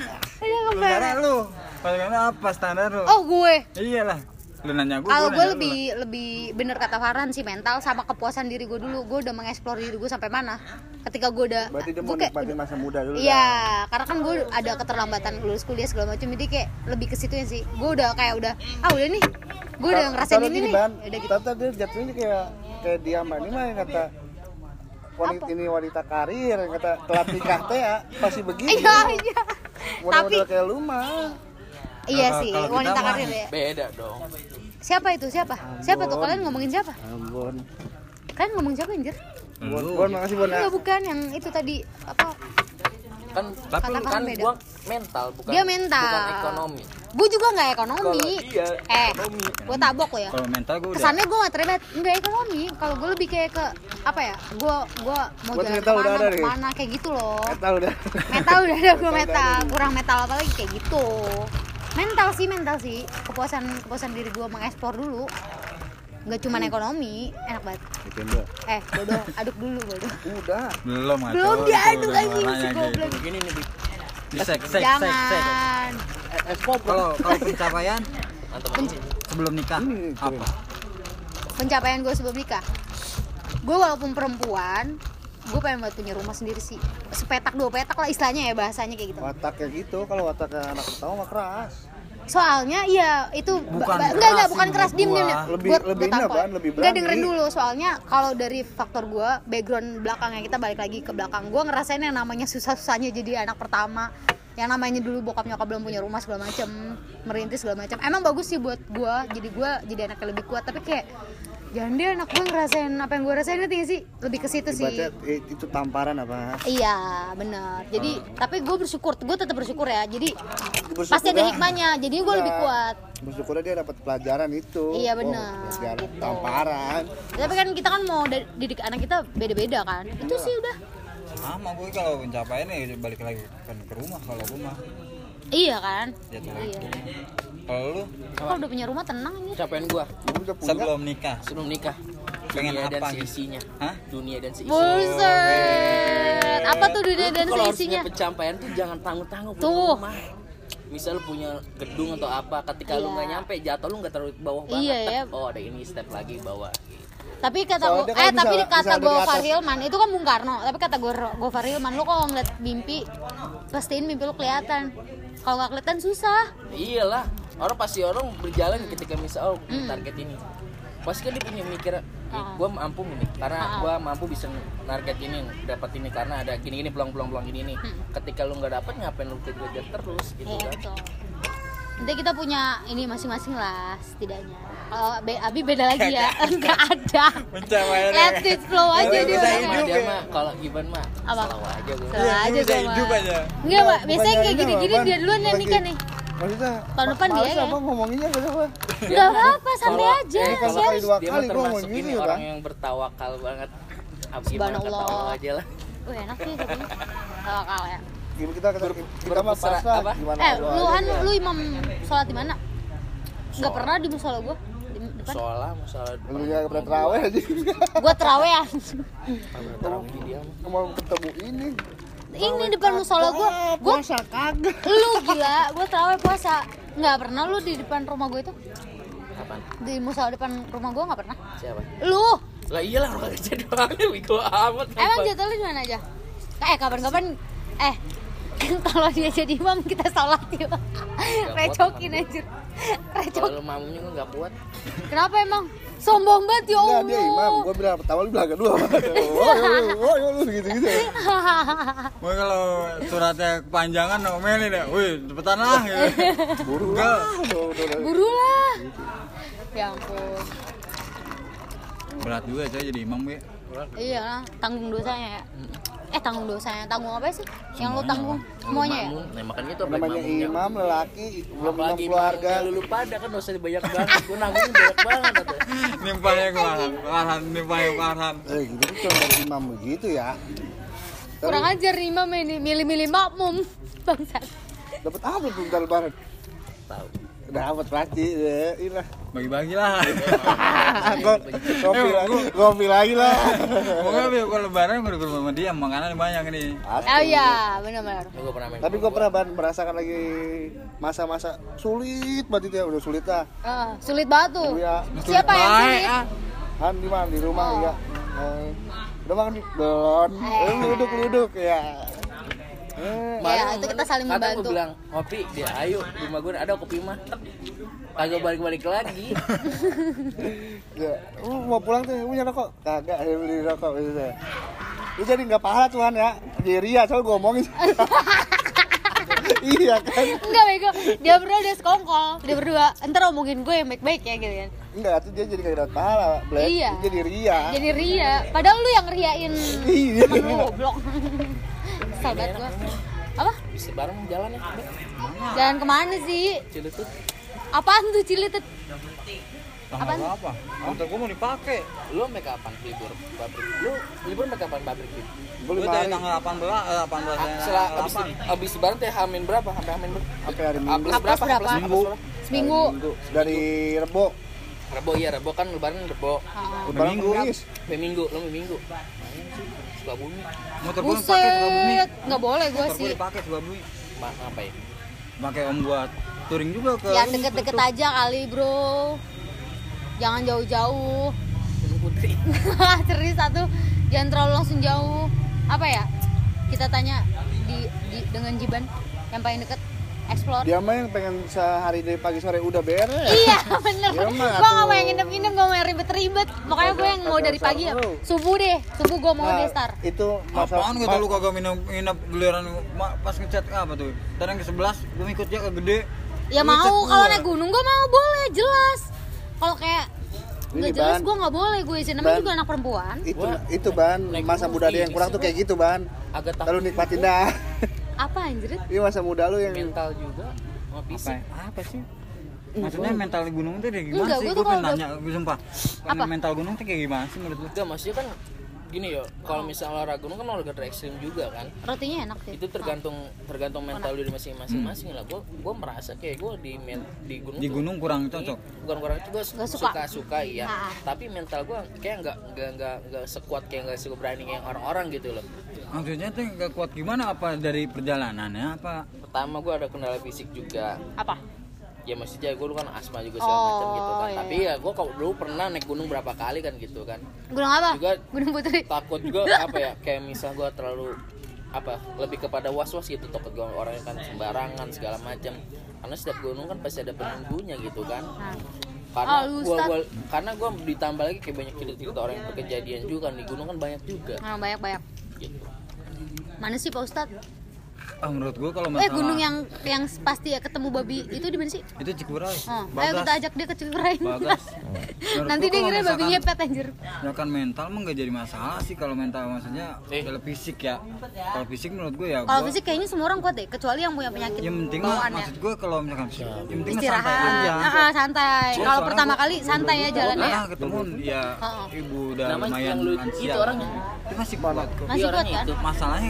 Ada lu palingan apa standar lu Oh, gue. iyalah lu nanya gue Kalau gue nanya lu lebih lebih bener kata Farhan sih mental sama kepuasan diri gue dulu. Gue udah mengeksplor diri gue sampai mana. Ketika gue udah Berarti dia mau gue kayak nikmatin masa muda dulu. Iya, karena kan gue ada keterlambatan lulus kuliah segala macam jadi kayak lebih ke situ sih. Gue udah kayak udah ah udah nih. Gue udah ngerasain ini nih. Ya udah gitu. Tata dia jatuhnya kayak kayak dia mbak ini mah yang kata wanita Apa? ini wanita karir yang kata telat nikah teh ya pasti begini. Iya, iya. Tapi kayak lu mah. iya sih, wanita karir ya. beda dong Siapa itu? Siapa? Siapa tuh? Kalian ngomongin siapa? Ambon. Kalian ngomong siapa anjir? Bon, bon makasih Bon. ya. Enggak bukan yang itu tadi apa? Kan Tapi Kata lu- kan beda. gua mental bukan Dia mental. bukan ekonomi Gue juga nggak ekonomi. Dia eh, ekonomi. gue tabok lo ya. kalau mental gue Kesannya gue nggak terlibat nggak ekonomi. Kalau gue lebih kayak ke apa ya? Gue gue mau Buat jalan mental udah ke mana, ada ke mana kayak gitu loh. Metal udah. Mental udah ada gue Mental. Kurang metal apa lagi kayak gitu. Mental sih mental sih. Kepuasan kepuasan diri gue mengeksplor dulu. Nggak cuma ekonomi, enak banget. Eh, bodoh, aduk dulu bodoh. Udah. belum Belum diaduk anjing si goblok. begini nih sek sek sek sek Jangan. Es pop. kalau kalau pencapaian sebelum nikah apa pencapaian gue sebelum nikah gue walaupun perempuan gue pengen banget punya rumah sendiri sih sepetak dua petak lah istilahnya ya bahasanya kayak gitu Wataknya gitu, kalau wataknya anak pertama mah keras. Soalnya iya itu Bukan enggak enggak bukan keras diem diem. Lebih- Gua- lebih gua lebih Enggak, berani. dengerin dulu. Soalnya kalau dari faktor gue background belakangnya kita balik lagi ke belakang. Gue ngerasain yang namanya susah susahnya jadi anak pertama. Yang namanya dulu bokap nyokap belum punya rumah segala macam merintis segala macam emang bagus sih buat gue jadi gue jadi anak yang lebih kuat. Tapi kayak jangan deh anak gue ngerasain apa yang gue rasain gak sih lebih ke situ sih Ibaratnya itu tamparan apa? Iya benar. Jadi tapi gue bersyukur, gue tetap bersyukur ya. Jadi Bersyukur pasti ada ya. hikmahnya. Jadi gue lebih Iya. kuat. Bersyukurnya dia dapat pelajaran itu. Iya, Oh, benar. pelajaran Gitu. tamparan. Tapi kan kita kan mau didik anak kita beda-beda kan. Itu sih udah. sama gue kalau pencapaian ya balik lagi kan ke rumah kalau rumah Iya kan. lagi Iya. kalau lu Kalau udah punya rumah tenang aja. capaian gua Udah punya. sebelum nikah sebelum nikah Pengen dunia apa dan gitu? seisinya Hah? dunia dan seisinya Buset. Apa tuh dunia Lu dan kalau seisinya? punya pencapaian tuh jangan tanggung-tanggung punya Tuh. rumah. misal lu punya gedung atau apa ketika lu Iya. nggak nyampe jatuh lu nggak terlalu bawah banget Iya, tek, ya. oh ada ini step lagi bawah gitu. Tapi kata gua, kan eh bisa- tapi bisa kata Gofar. Hilman itu kan Bung Karno. Tapi kata gue Gofar Hilman lu kalau ngeliat mimpi pastiin mimpi lu kelihatan. Kalau nggak kelihatan susah. iyalah orang pasti orang berjalan ketika misal oh Hmm. target ini pasti kan dia punya mikir Ah. gue mampu ini karena Ah. gue mampu bisa target ini dapat ini karena ada gini gini peluang peluang peluang gini nih Hmm. ketika lu nggak dapat ngapain lu kejar terus gitu Iya kan betul. Nanti kita punya ini masing-masing lah setidaknya. Kalau Be- Abi beda lagi ya, nggak ada. Let it flow aja dia. hidup orangnya. dia ya. mah kalau Giban mah Apa? selalu aja gue Selalu Iya, aja gue hidup aja. Enggak, Pak. Biasanya kayak gini-gini dia duluan yang nikah nih. Maksudnya Tahun depan dia ya. apa ngomonginnya kenapa? Enggak apa-apa, santai aja. eh, kalau Sekali dua dia kali mah gua termasuk ngomong ini gitu, orang yang bertawakal banget Abi Subhanallah. ketawa aja lah Wih, enak sih tapi. Tawakal ya. Kita kita kita, kita mah pasrah apa? gimana Eh, lu lu aja an ya. lu imam sholat di mana? Enggak pernah di musola gua. Di depan. soalnya masalah Lu ya pernah terawih aja. Gua dia mah. Mau ketemu ini. Ini depan musola gua. Gua Puasa kagak. lu gila, gua terawih puasa. Enggak pernah lu di depan rumah gua itu? kapan Di musola depan rumah gua enggak pernah. siapa Lu lah iyalah orang kerja doang bego amat emang jadwalnya di mana aja? Eh, kapan-kapan eh kalau dia jadi imam kita sholat yuk. Recokin aja kalau recok lu mamanya gua nggak kuat. Kenapa emang? Sombong banget ya Enggak dia imam, Allah. Gua bilang pertama lu bilang kedua. Oh, oh, lu gitu-gitu. Gue kalau suratnya kepanjangan ngomelin deh, wih cepetan lah gitu. Buru Enggak. lah. Buru lah. Ya ampun. Berat juga coy jadi imam gue. iya lah tanggung dosanya ya eh tanggung dosanya tanggung apa sih yang lu Semuanya tanggung semuanya ya nah makanya itu apa Namanya makmumnya? imam lelaki belum apalagi keluarga. lu pada kan dosa banyak banget gua nanggungin banyak banget atau Nimpalnya ke Farhan, Farhan, nimpalnya. Eh gitu kan cuma dari imam begitu ya. kurang ajar imam ini milih-milih makmum bangsat Dapat apa tuh bentar lebaran? tahu Dapat pasti ya. Inilah. Bagi-bagi lah. Gua kopi lagi, kopi lagi lah. Pokoknya biar kalau lebaran gue di rumah dia, makanan banyak nih. Asli. oh iya benar-benar gua pernah main Tapi gue pernah merasakan lagi masa-masa sulit banget itu ya, udah sulit lah. Ah, sulit banget tuh Iya. siapa yang sulit. Kan di mana di rumah Oh. ya. Eh, udah makan belum? Eh, duduk duduk ya. Eh, ya itu kita saling membantu bilang kopi dia ayo rumah gua ada kopi mah kagak balik-balik lagi ya, mau pulang tuh punya rokok? Kagak, saya beli rokok gitu. Lu jadi nggak pahala Tuhan ya. Di Ria soal gue ngomongin. iya kan? Enggak bego, dia berdua dia sekongkol Dia berdua, ntar omongin gue yang baik-baik ya gitu kan Enggak, tuh dia jadi nggak dapat pahala, Black. Iya. Dia jadi Ria. Jadi ria, padahal lu yang riain Iya. goblok Banget gue Apa? bisa bareng jalan ya Jalan ke mana sih? Ciletut Apaan tuh Cilitut? Apaan? apa? Motor gue mau dipakai. lu sampai kapan libur pabrik lu libur sampai kapan pabrik? Gue dari tanggal 18, eh, 18 Ah, setelah abis, abis lebaran teh hamin berapa sampai hamin berapa sampai hari Minggu. berapa. Seminggu Minggu. Dari Rebo. rebo iya rebo kan lebaran rebo. Lebaran Minggu. Minggu lu sampai minggu Sukabumi. Motor gue dipakai Sukabumi. Nggak boleh gue Motor gue sih. dipakai Sukabumi. Ma apa ya? Pakai om buat touring juga ke Yang deket-deket aja kali bro. Jangan jauh-jauh. Putri. Serius satu Jangan terlalu langsung jauh. Apa ya? Kita tanya di, di dengan Jiban yang paling deket explore. Dia mah yang pengen sehari dari pagi sore udah beres. iya bener. Gue gak mau yang nginep-nginep gak mau yang ribet-ribet. Makanya gue yang mau dari pagi ya. subuh deh subuh gue mau Nah, deh start Itu Apaan kata lu kagak minum nginep giliran ma- pas ngechat apa tuh? Tadi yang ke 11 gue ikut dia ke gede. ya mau kalau naik gunung gue mau boleh jelas. Kalau kayak nggak jelas gue nggak boleh gue izin namanya juga anak perempuan. Itu itu ban masa muda dia yang kurang tuh kayak gitu ban. agak lalu nikmatin dah apa anjir ini masa muda lu yang mental juga Apa, fisik apa sih? Maksudnya mental gunung itu kayak gimana Enggak, sih? gua Gue tuh pengen kalau nanya, gue sumpah. Apa? Mental gunung itu kayak gimana sih menurut lu? enggak maksudnya kan gini ya kalau misalnya olahraga gunung kan olahraga ekstrim juga kan rotinya enak sih itu tergantung tergantung mental diri masing-masing lah gue gue merasa kayak gue di men, di gunung Di tuh- gunung kurang cocok. bukan kurang itu gue Nggak suka. suka suka iya Ah. tapi mental gue kayak nggak nggak nggak nggak sekuat kayak nggak seberani kayak orang-orang gitu loh Maksudnya tuh gak kuat gimana? Apa dari perjalanannya? Apa? pertama gue ada kendala fisik juga apa ya maksudnya gue dulu kan asma juga segala macam gitu kan. iya. tapi ya gue kalau dulu pernah naik gunung berapa kali kan gitu kan. Gunung apa? Juga- gunung putri. takut juga apa ya kayak misal gue terlalu apa lebih kepada was was gitu takut gua orang kan sembarangan segala macam. Karena setiap gunung kan pasti ada penunggunya gitu kan. Karena Ah, lu gua, gua karena gua ditambah lagi kayak banyak cerita-cerita orang yang kejadian juga kan di gunung kan banyak juga. Nah, banyak banyak gitu. Mana sih pak ustad ah menurut gua kalau eh masalah gunung yang yang pasti ya ketemu babi itu di mana sih? Itu Cikuray. Oh, ayo kita ajak dia ke Cikuray. Bagas. Nanti gua dia kira babi ngepet anjir. misalkan mental mah nggak jadi masalah sih kalau mental maksudnya Eh. kalau fisik ya. Kalau fisik menurut gue ya kalau gua- fisik kayaknya semua orang kuat deh kecuali yang punya penyakit yang penting mah bawaannya maksud gue kalau misalkan fisik yang penting santai aja. Ah, santai. Gua kalau pertama gua- kali santai ya jalannya. Nah, ketemu ya Heeh. ibu udah lumayan lansia itu orangnya. itu masih kuat kok masih kuat. kan? Masalahnya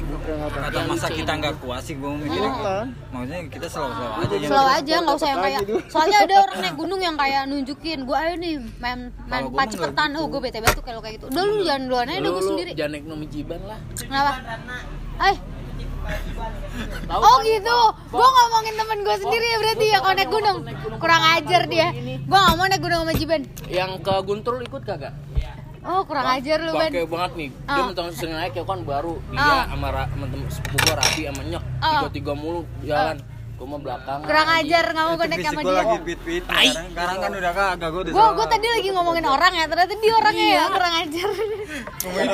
kata masa kita nggak kuat sih gue mikirnya Kan? maksudnya kita slow slow aja slow kita- aja nggak usah yang kayak soalnya ada orang naik gunung yang kayak nunjukin gue ayo nih main main nggak oh gue bete banget tuh kalau kayak gitu. Udah lu jangan duluan aja udah gue sendiri. jangan naik nomi jiban lah. Kenapa? Eh. Tahu Oh kan? gitu, gue ngomongin temen gue sendiri ya berarti ya kalau naik gunung. Kurang ajar dia. Gue gak mau naik gunung sama Jiban yang ke Guntur ikut kagak Oh kurang ajar lu Ban Bangke banget nih. Dia Ah. mentang sering naik ya kan baru dia Ah. sama sepupu gua Rabi sama Nyok. Ah. tiga tiga mulu jalan. Gua mah belakang. Kurang ajar gak mau gue naik sama gua dia. lagi fit fit sekarang sekarang kan udah kagak gue Gue gue tadi lagi ngomongin orang ya ternyata dia orangnya ya kurang ajar.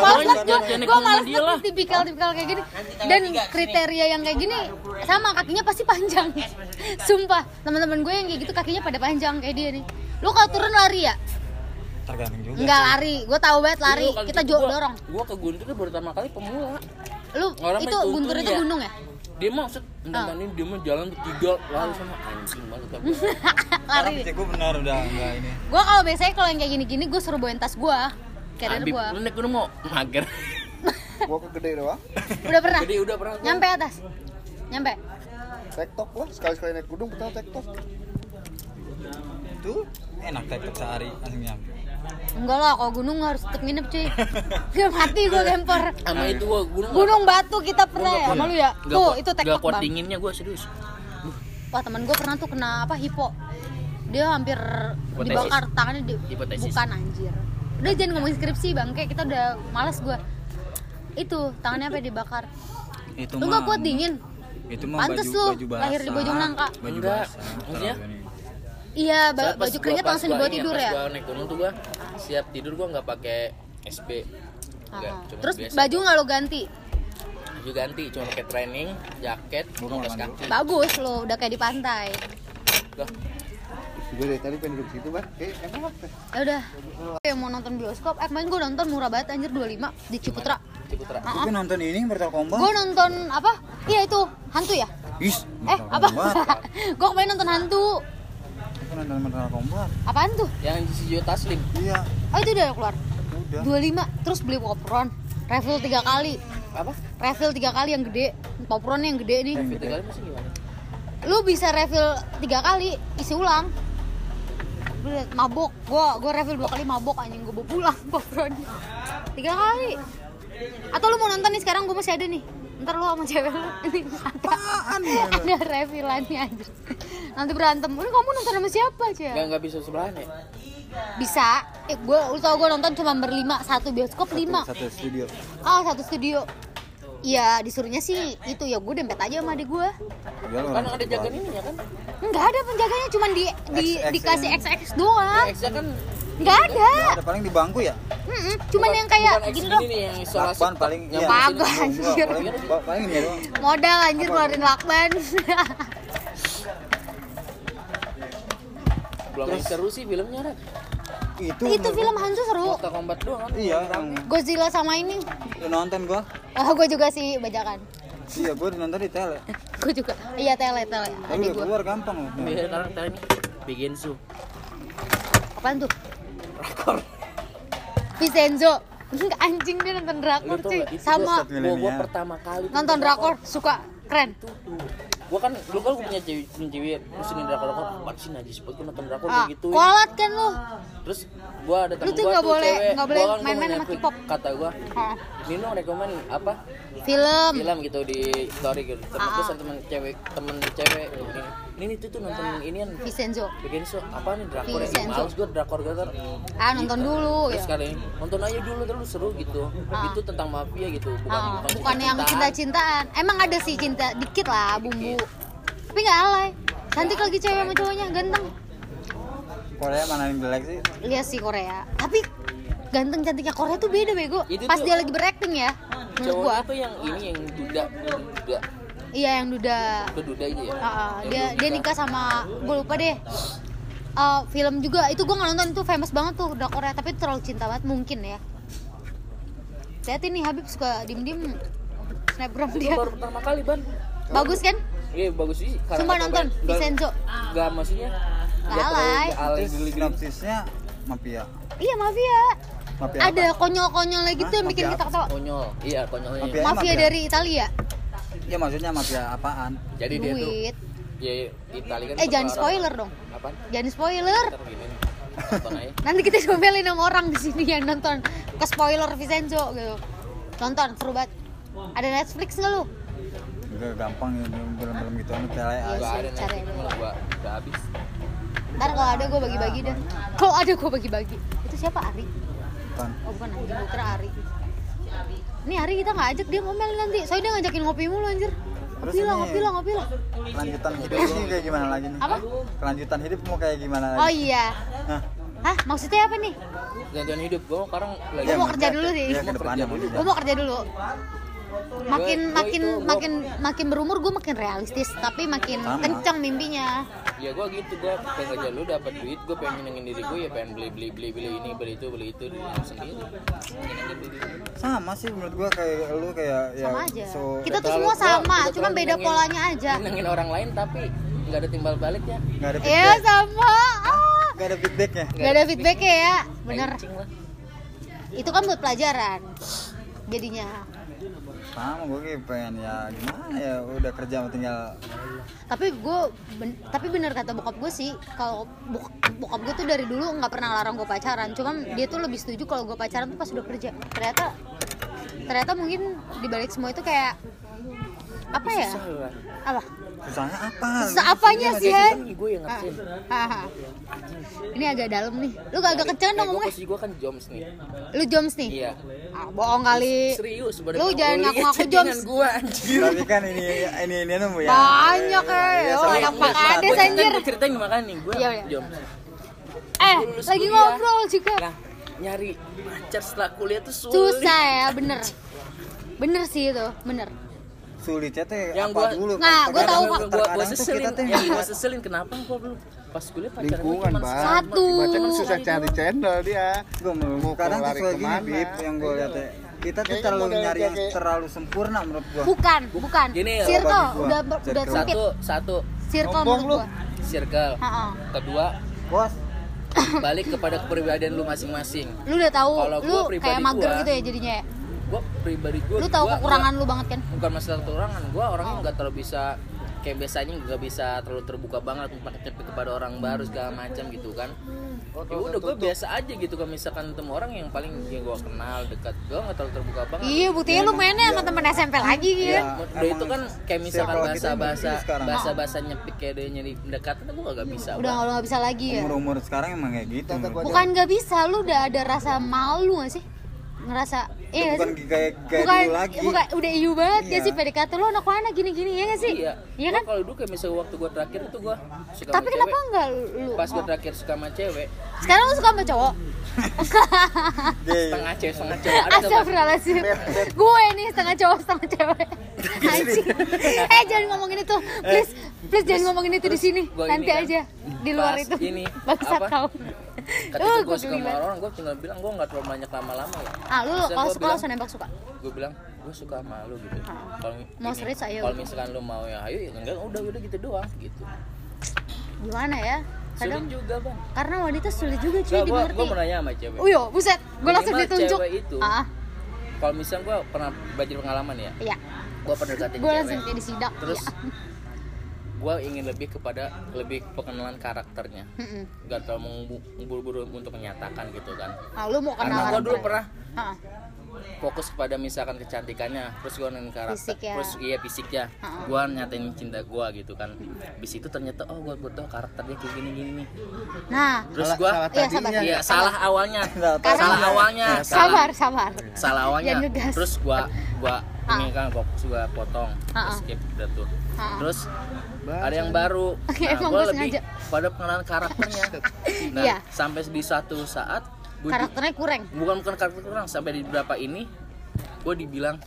Males orang, gue gue males dia banget tipikal-tipikal kayak gini. Dan kriteria yang kayak gini sama kakinya pasti panjang. Sumpah teman-teman gue yang kayak gitu kakinya pada panjang kayak dia nih. Lu kalau turun lari ya? Tergantung juga Enggak lari, gue tahu banget lari Dulu kan Kita gua- dorong Gua ke Guntur itu pertama kali pemula. Lu Orang itu guntur itu ya. gunung ya? Dia mau set ini dia mah jalan bertiga lalu sama anjing banget kan. lari gue benar udah enggak ini Gue kalau biasanya kalau yang kayak gini-gini gue suruh bawain tas gue Carrier Habib, gue lu naik gunung mau mager. Gua ke gede doang. Udah pernah? Jadi udah pernah. Nyampe atas? Nyampe? Tektok gua sekali-sekali naik gunung betul tektok. itu enak tektok sehari langsung nyampe Enggak lah, kalau gunung harus tetep nginep cuy Gue mati gue lempar Sama itu gua gunung. Gunung Batu kita pernah ya, sama lu ya? Gak Tuh, kuat- itu gak tektok kuat bang dinginnya gua serius. Wah temen gue pernah tuh kena apa, hipo Dia hampir Hipotesis. dibakar, tangannya di... Hipotesis. Bukan anjir Udah jangan ngomongin skripsi bang, kayak kita udah males gue Itu, tangannya apa dibakar itu Lu gak kuat dingin? itu mah Pantes baju, lu, baju basah lahir di Bojong Nangka. baju Enggak. basah Maksudnya? Iya, ba- baju keringet langsung dibawa ya, tidur pas ya? gua naik gunung tuh gua siap tidur gua nggak pakai SB. Enggak, Ah. cuma Terus biasa. baju nggak lo ganti? baju ganti cuma pakai training, jaket, Gua kaos kaki. Bagus lo, udah kayak di pantai Lah, Gue dari tadi pengen duduk situ, Bang. Kayak enak teh. Ya udah. Kayak mau nonton bioskop, eh kemarin gue nonton murah banget anjir 25 di Ciputra. Ciputra. Lu kan nonton ini Mortal Kombat Gue nonton apa? Iya itu, hantu ya? Is, Eh, apa? Gue kemarin nonton hantu. Nonton Mortal Kombat Apaan tuh? Yang si Joe Taslim. iya Oh itu udah keluar. udah 25 terus beli popcorn. Refill tiga kali. Apa? Refill tiga kali yang gede. Popcorn yang gede nih. Fit kali masih gimana? Lu bisa refill tiga kali, isi ulang. Mabok. Gua gua refill dua kali mabok anjing gue bawa pulang popcorn. Tiga kali. Atau lu mau nonton nih sekarang gue masih ada nih. Ntar lu sama cewek lu ini ada, ada refillannya anjir. Nanti berantem. Lu kamu nonton sama siapa aja? Enggak enggak bisa sebelahan ya? Bisa. Eh gue lu tau gue nonton cuma berlima satu bioskop lima. satu studio Ah satu studio. Iya disuruhnya sih itu ya gue dempet aja sama adik gue. Kan ada satu jaga ini ya kan? Enggak ada penjaganya cuma di, di XX dikasih ini. XX doang. X kan Enggak ada. ada paling di bangku ya Mm-mm, Cuman yang kayak bukan gini dong. yang isolasi. lakban paling yang iya. Kagak, anjir. paling paling ini doang Modal anjir keluarin lakban. belum seru sih filmnya Rat. itu itu film hantu seru. Mortal Kombat doang kan? iya yang Godzilla sama ini. lu nonton gua Ah, gue juga sih bajakan. iya gua nonton di tele Gue juga. Iya tele tele. tapi udah gue. keluar gampang loh Biar sekarang tadi nih bikin su. Apaan tuh? Rakor. Vincenzo. Anjing dia nonton Lu drakor cuy. Sama gua, pertama kali nonton drakor suka keren. tuh tuh. Gua kan dulu kan gua punya cewek punya cewek terus ini drakor drakor apa sih najis banget gua nonton drakor Ah, begitu. kualat kan lu. Terus gua ada temen Lu tuh gua nggak tuh boleh- cewek, nggak boleh kan main-main sama. K-pop. Kata gua, Ah, Nino rekomen apa? Film. Film gitu di story gitu. Terus Ah. ada temen cewek, temen cewek gini. Ini tuh tuh nonton inian Vincenzo. Vincenzo apa nih drakor ya? Vincenzo. males gue drakor gator ah nonton dulu terus ya kali nonton aja dulu terus seru gitu. Itu tentang mafia gitu bukan Ah, bukan bukan yang cinta-cintaan. emang ada sih cinta dikit lah bumbu. Tapi nggak alay. Cantik lagi cewek sama cowoknya ganteng. Korea mana yang jelek sih? Lihat sih Korea. Tapi ganteng cantiknya Korea tuh beda bego. Itu pas tuh- dia lagi berakting ya menurut gua. tuh yang ini yang duda duda iya yang duda. Itu duda itu ya? Ah, ah, Yang dia dia nikah sama gue lupa deh. Eh, film juga. Itu gue nggak nonton itu famous banget tuh udah Korea. Tapi terlalu cinta banget mungkin ya. Lihat ini Habib suka diem diem snapgram dia. baru pertama kali ban. Bagus kan? Iya bagus sih. Sumpah nonton, Vincenzo. Gak maksudnya? Geli-geli. sinopsisnya mafia. Iya mafia. Mafia ada apa? konyol-konyol gitu yang Hah? bikin kita ketawa. Konyol iya konyolnya Mafia. mafia mafia. dari Italia ya maksudnya mafia apaan? Jadi dia tuh duit. ya Italia kan eh jangan orang- spoiler dong. Apaan? Jangan spoiler. Aja. Nanti kita ngomelin sama orang di sini yang nonton. Ke spoiler Vincenzo gitu. Nonton seru banget. Ada Netflix nggak lu? Enggak gampang ya film-film gitu anu tele. Iya gak sih, ada cari. Aja. gua udah habis. Ntar kalau ada gue bagi-bagi dah kalau ada gue bagi-bagi. Itu siapa? Ari? Kan oh bukan anjing gue kira Ari ini Ari kita nggak ajak dia ngomel nanti. Soalnya dia ngajakin ngopi mulu anjir. Terus ngopi lah ngopi lah ngopi lah. kelanjutan hidup ini kayak gimana lagi nih? Apa? kelanjutan hidup mau kayak gimana lagi? Oh iya. Hah? hah? Maksudnya apa nih? Gantian hidup gua sekarang lagi Gua mau kerja dulu sih. ya ke depannya Mau kerja maksudnya. Gue mau kerja dulu makin Gua- gua makin itu, gua- makin makin berumur gue makin realistis tapi makin Sama. kencang mimpinya ya gua gitu gua pengen kerja dulu dapat duit gua pengen nyenengin diri gua ya pengen beli beli beli beli ini beli itu beli itu diri gua sendiri gua. sama sih menurut gua kayak lu kayak ya sama aja so kita tuh semua gua- sama kita cuma beda nyenengin- polanya aja nyenengin orang lain tapi nggak ada timbal baliknya nggak ada iya feedback sama ah. nggak ada feedbacknya Gak ada feedbacknya ya, bener. Itu kan buat pelajaran. Jadinya. Sama gue kayak pengen ya gimana ya udah kerja tinggal Tapi gue, tapi bener kata bokap gue sih, kalau bok- bokap gue tuh dari dulu nggak pernah larang gue pacaran. Cuman dia tuh lebih setuju kalau gue pacaran tuh pas udah kerja. Ternyata, ternyata mungkin dibalik semua itu kayak apa ya? Apa? Susahnya apa Susah apanya Iya, sih, Han? Ini gue yang ngertiin. Haha. Ini agak dalam nih. Lu gak agak kenceng dong Eh, ngomongnya. posisi gue kan joms nih. Lu joms nih. Iya. Ah, bohong kali. Serius sebenarnya. Lu jangan ngaku-ngaku joms. Gua anjir. tapi kan ini ini ini nemu ya Banyak ya. Iya, Oh, anak Gua ceritain- anjir. gua ceritain makanya nih gue Iya, iya. joms. Eh, lulus lagi kuliah. ngobrol juga. Nah, nyari pacar setelah kuliah tuh sulit. Susah ya, bener. Bener sih itu, bener. Sulitnya teh Yang apa gua- dulu? Nah, gua Kadang- tahu, Gua Kak. gua, gua terkadang tuh seselin, kita tuh yang gua seselin kenapa gua belum? Pas kuliah pacaran lingkungan bang. Satu. baca kan susah cari channel dia. Gue mau Mau kadang tuh gini bib yang gue lihat ya kita tuh Kayaknya terlalu nyari yang terlalu sempurna menurut gua. Bukan, bukan. Gini, circle udah udah sempit. Satu, satu. Circle menurut gua. circle. Kedua, bos. balik kepada kepribadian lu masing-masing. Lu udah tahu, lu kayak mager gitu ya jadinya ya. Gua pribadi gua Lu tahu gua- kekurangan lu banget kan? bukan masalah kekurangan, gua orangnya nggak terlalu bisa kayak biasanya nggak bisa terlalu terbuka banget pakai kepada orang baru segala macam gitu kan ya udah gue biasa aja gitu kalau misalkan ketemu orang yang paling yang gue kenal dekat gue nggak terlalu terbuka banget Iya, buktinya lu mainnya sama temen SMP lagi gitu. Iya. udah itu kan kayak misalkan bahasa bahasa bahasa bahasa nyepik kayak dia nyari pendekatan gue gak bisa Udah Bang. lu gak bisa lagi ya. umur umur sekarang emang kayak gitu. Bukan gak bisa, lu udah ada rasa malu gak sih? Ngerasa, iya bukan sih? kayak kayak bukan, dulu lagi bukan, udah iu banget ya Iya. sih PDKT lu anak mana gini-gini ya gak sih? iya Iya kan? kalau dulu kayak misalnya waktu gue terakhir itu gue suka Tapi sama kenapa cewek enggak lu? pas gue terakhir suka sama cewek Sekarang lu suka sama cowok? Gay. setengah cewek setengah cowok? Astagfirullahaladzim Gue nih setengah cowok setengah cewek Anjing Eh jangan ngomongin itu Please Please jangan ngomongin itu di sini Nanti kan, aja Di luar itu ini, Bangsat apa? kau ketika gue gua suka sama orang gue tinggal bilang gue nggak terlalu banyak lama-lama ya. Ah lu kalau suka langsung nembak suka? gue bilang gue suka sama lu gitu. Kalau Mau serius, ayo. kalau misalkan lu mau ya ayo ya enggak udah udah gitu doang gitu. Gimana ya? Kadang sulit juga bang. Karena wanita sulit juga cuy Gak, dimengerti. gue mau nanya sama cewek. Uyo buset Gue langsung ditunjuk. cewek itu. Ah kalau misalnya gue pernah belajar pengalaman ya Iya. gue pernah deketin Gue langsung kayak disidak terus Iya gue ingin lebih kepada lebih pengenalan karakternya. Mm-mm. gak terlalu buru-buru untuk menyatakan gitu kan. Ah lu mau Karena kenalan gue dulu gue. pernah Ah, fokus kepada misalkan kecantikannya terus gue nanya karakter Fisik ya. terus iya fisiknya gue nyatain cinta gue gitu kan. Bis itu ternyata oh gue butuh karakternya kayak gini gini nih nah terus gue salah Iya, sabar. iya salah awalnya. Salah awalnya. Sabar sabar. Salah awalnya. terus gua gua Ah. ini kan fokus gua potong. Ah, ah. skip udah tuh. Ah. Terus ada yang baru. Oke, nah emang gua gua lebih sengaja. pada pengenalan karakternya. Nah Iya. sampai di suatu saat gua karakternya kurang. Bukan bukan karakter kurang. Sampai di beberapa ini gua dibilang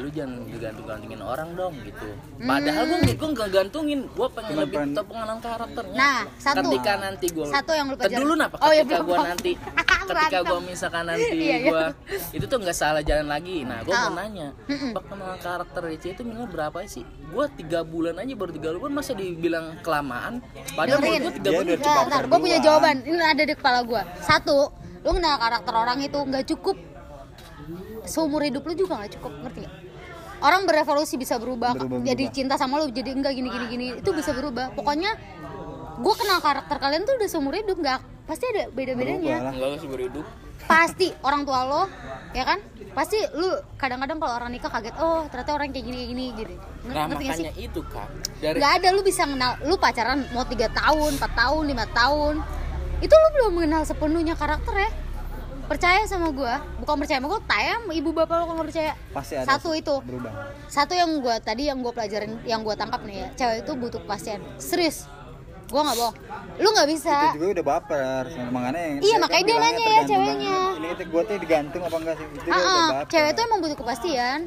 lu jangan digantung-gantungin orang dong gitu padahal gua gua nggak gantungin gua pengen Cuma lebih pengen- tahu pengenalan karakternya Nah, satu. ketika nanti gua Satu yang lu pelajarin. dulu napa Oh, iya, ketika belum. gua nanti ketika gua misalkan nanti Iya, iya. gua itu tuh nggak salah jalan lagi nah gua Ah. mau nanya pengenalan karakter Rece itu minimal berapa sih gua tiga bulan aja baru tiga bulan masa dibilang kelamaan padahal gua tiga Dia bulan Ntar, gue punya jawaban. Ini ada di kepala gue. Satu, lu kenal karakter orang itu nggak cukup. Seumur hidup lu juga nggak cukup, ngerti gak? Orang berevolusi bisa berubah, Berubah, jadi berubah. cinta sama lu, jadi enggak gini gini gini, itu bisa berubah. Pokoknya gue kenal karakter kalian tuh udah seumur hidup nggak pasti ada beda bedanya enggak sih hidup. Pasti orang tua lo ya kan? Pasti lu kadang-kadang kalau orang nikah kaget oh ternyata orang kayak gini kayak gini gitu. Nah ngerti gak sih? itu kan dari nggak ada lu bisa kenal lu pacaran mau tiga tahun 4 tahun lima tahun. Itu lu belum mengenal sepenuhnya karakter ya percaya sama gua. Bukan percaya sama gua tayang ibu bapak lo kalau nggak percaya? Pasti ada satu itu. berubah. satu yang gua tadi yang gua pelajarin yang gua tangkap nih ya cewek itu butuh kepastian. Serius. Gua nggak bohong. Lu nggak bisa. Itu juga udah baper, makanya yang Iya, saya makanya kan dia nanya ya ceweknya. Ini itu gue tuh digantung apa enggak sih? Itu dia Ah, udah ah, baper. cewek itu emang butuh kepastian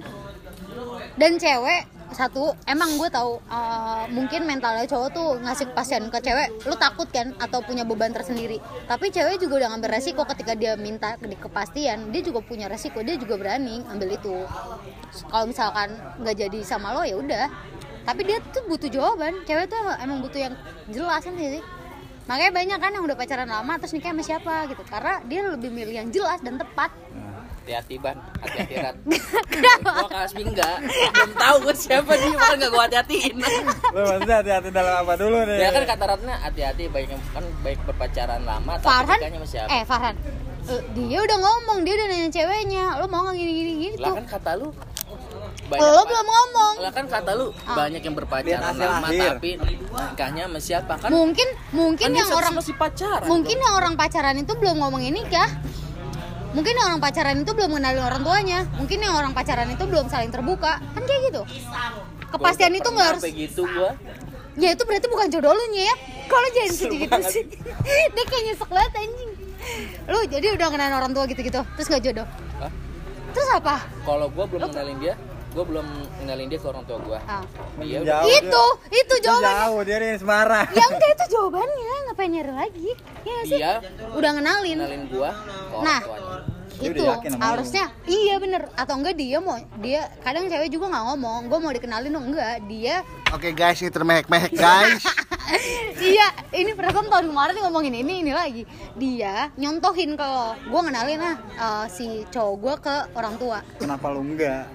dan cewek satu emang gue tahu uh, mungkin mentalnya cowok tuh ngasih kepastian ke cewek lu takut kan atau punya beban tersendiri. Tapi cewek juga udah ngambil resiko ketika dia minta ke- kepastian dia juga punya resiko dia juga berani ambil itu. Kalau misalkan nggak jadi sama lo ya udah. Tapi dia tuh butuh jawaban. Cewek tuh emang, butuh yang jelas kan sih? Makanya banyak kan yang udah pacaran lama terus nikah sama siapa gitu. Karena dia lebih milih yang jelas dan tepat hati-hati ban. Hati-hati rat. Gua kasih enggak belum tahu gua siapa dia makanya enggak gua hati-hatiin. Lu maksudnya hati-hati dalam apa dulu nih? ya kan kata ratnya hati-hati baik yang kan baik berpacaran lama tapi Farhan? nikahnya sama siapa? Eh Farhan. Eh, dia udah ngomong dia udah nanya ceweknya. Lo mau nggak gini gini gitu? Lah kan kata lu lo belum ngomong. Lah kan kata lu Ah. banyak yang berpacaran lama akhir. tapi nikahnya sama siapa? Kan mungkin mungkin kan yang orang masih pacaran mungkin yang orang pacaran itu belum ngomongin nikah mungkin yang orang pacaran itu belum mengenalin orang tuanya. Mungkin yang orang pacaran itu belum saling terbuka. Kan kayak gitu. Kepastian itu nggak harus Sampai gitu gua. Ya itu berarti bukan jodoh lu nya ya. Kalau jangan sedih gitu banget. sih dia kayak nyesek banget anjing. Lu jadi udah kenalin orang tua gitu-gitu terus nggak jodoh? Hah? terus apa? Kalau gua belum kenalin dia gua belum kenalin dia ke orang tua gua. Ah. dia udah. Jauh itu itu dia. jawabannya. Jauh dia di Semarang. ya enggak itu jawabannya. Ngapain nyari lagi? Ya sih? Dia udah kenalin kenalin gua ke orang Nah. tuanya Dia itu harusnya iya bener. Atau enggak dia mau dia kadang cewek juga nggak ngomong. Gue mau dikenalin dong enggak. Dia Oke guys, ini termehek-mehek guys. iya ini perasaan tahun kemarin ngomongin ini ini lagi. Dia nyontohin kalau gue kenalin ah eh, si cowok gue ke orang tua. Kenapa lu enggak?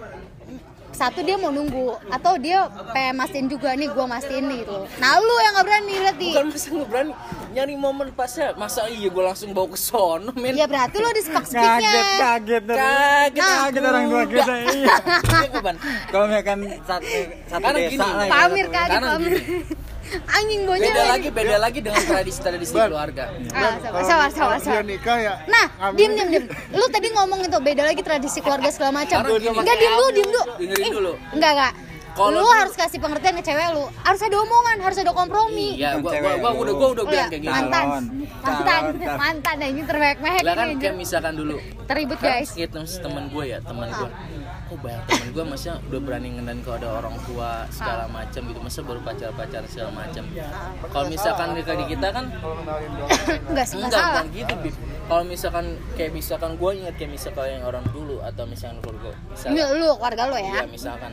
Satu dia mau nunggu atau dia pengen mastiin juga nih gue mastiin nih gitu nah lu yang nggak berani berarti bukan masa nggak berani nyari momen pasnya masa iya gua langsung bawa ke sono men ya berarti lu di spek Kaget, speknya kaget. kaget Nah. Kaget orang tua kita. Iya. Kalau misalkan satu satu Karena desa gini, lah. ya. pamir kaget pamir anjing bocah beda lagi beda lagi dengan tradisi tradisi keluarga ah, sabar sabar sabar nikah ya. Nah, diem diem diem. Lu tadi ngomong itu beda lagi tradisi keluarga segala macam. Enggak diem dulu, diem dulu. Dengerin Eh, dulu. Enggak enggak. Kalau lu dulu- harus kasih pengertian ke cewek lu. Harus ada omongan, harus ada kompromi. iya gua, gua, gua lu. udah gua udah bilang ya, kayak gitu mantan, mantan, mantan. Ini termehek-mehek lah kan kayak misalkan dulu Teribut kan guys. kayak temen, temen gue ya temen gue oh banyak temen gue maksudnya udah berani ngendan kalau ada orang tua segala Ah. macam gitu masa baru pacar pacar segala macam kalau misalkan di kita kan Enggak sih, enggak bukan gitu Bib. kalau misalkan kayak misalkan gue inget kayak misalkan yang orang dulu atau misalkan keluarga misalkan lu keluarga lu ya. Iya misalkan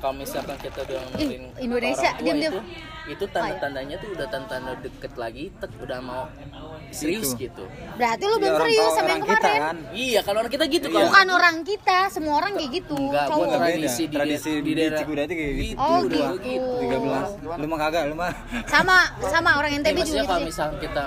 kalau misalkan kita udah ngenalin Indonesia, orang tua diem diem. itu, itu tanda-tandanya tuh udah tanda-tanda deket lagi udah mau serius gitu. berarti lu Ya, belum orang serius sama yang orang kita kemarin kan? Iya kalau orang kita gitu kan bukan orang kita semua orang kayak gitu Enggak, cowok. tradisi di- tradisi di di, daerah- kayak gitu. Oh, Dua. gitu. 13 lu mah kagak lu mah. Sama sama orang Ya, NTB juga maksudnya gitu kalau misalnya kita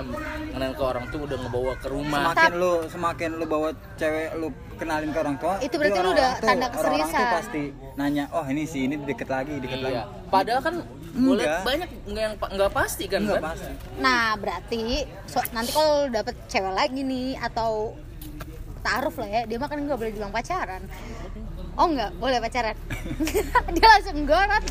kenal ke orang tuh udah ngebawa ke rumah. Semakin lu semakin lu bawa cewek lu kenalin ke orang tua Itu berarti lu udah tuh- tanda orang-orang tuh keseriusan. pasti nanya oh ini sih ini deket lagi deket lagi. Iya padahal kan boleh Enggak. banyak nggak yang pa- nggak pasti kan enggak kan? pasti Nah, berarti so, nanti kalau dapet cewek lagi nih atau taruh lah ya, dia mah kan nggak boleh bilang pacaran. Oh enggak, boleh pacaran. dia langsung gorot.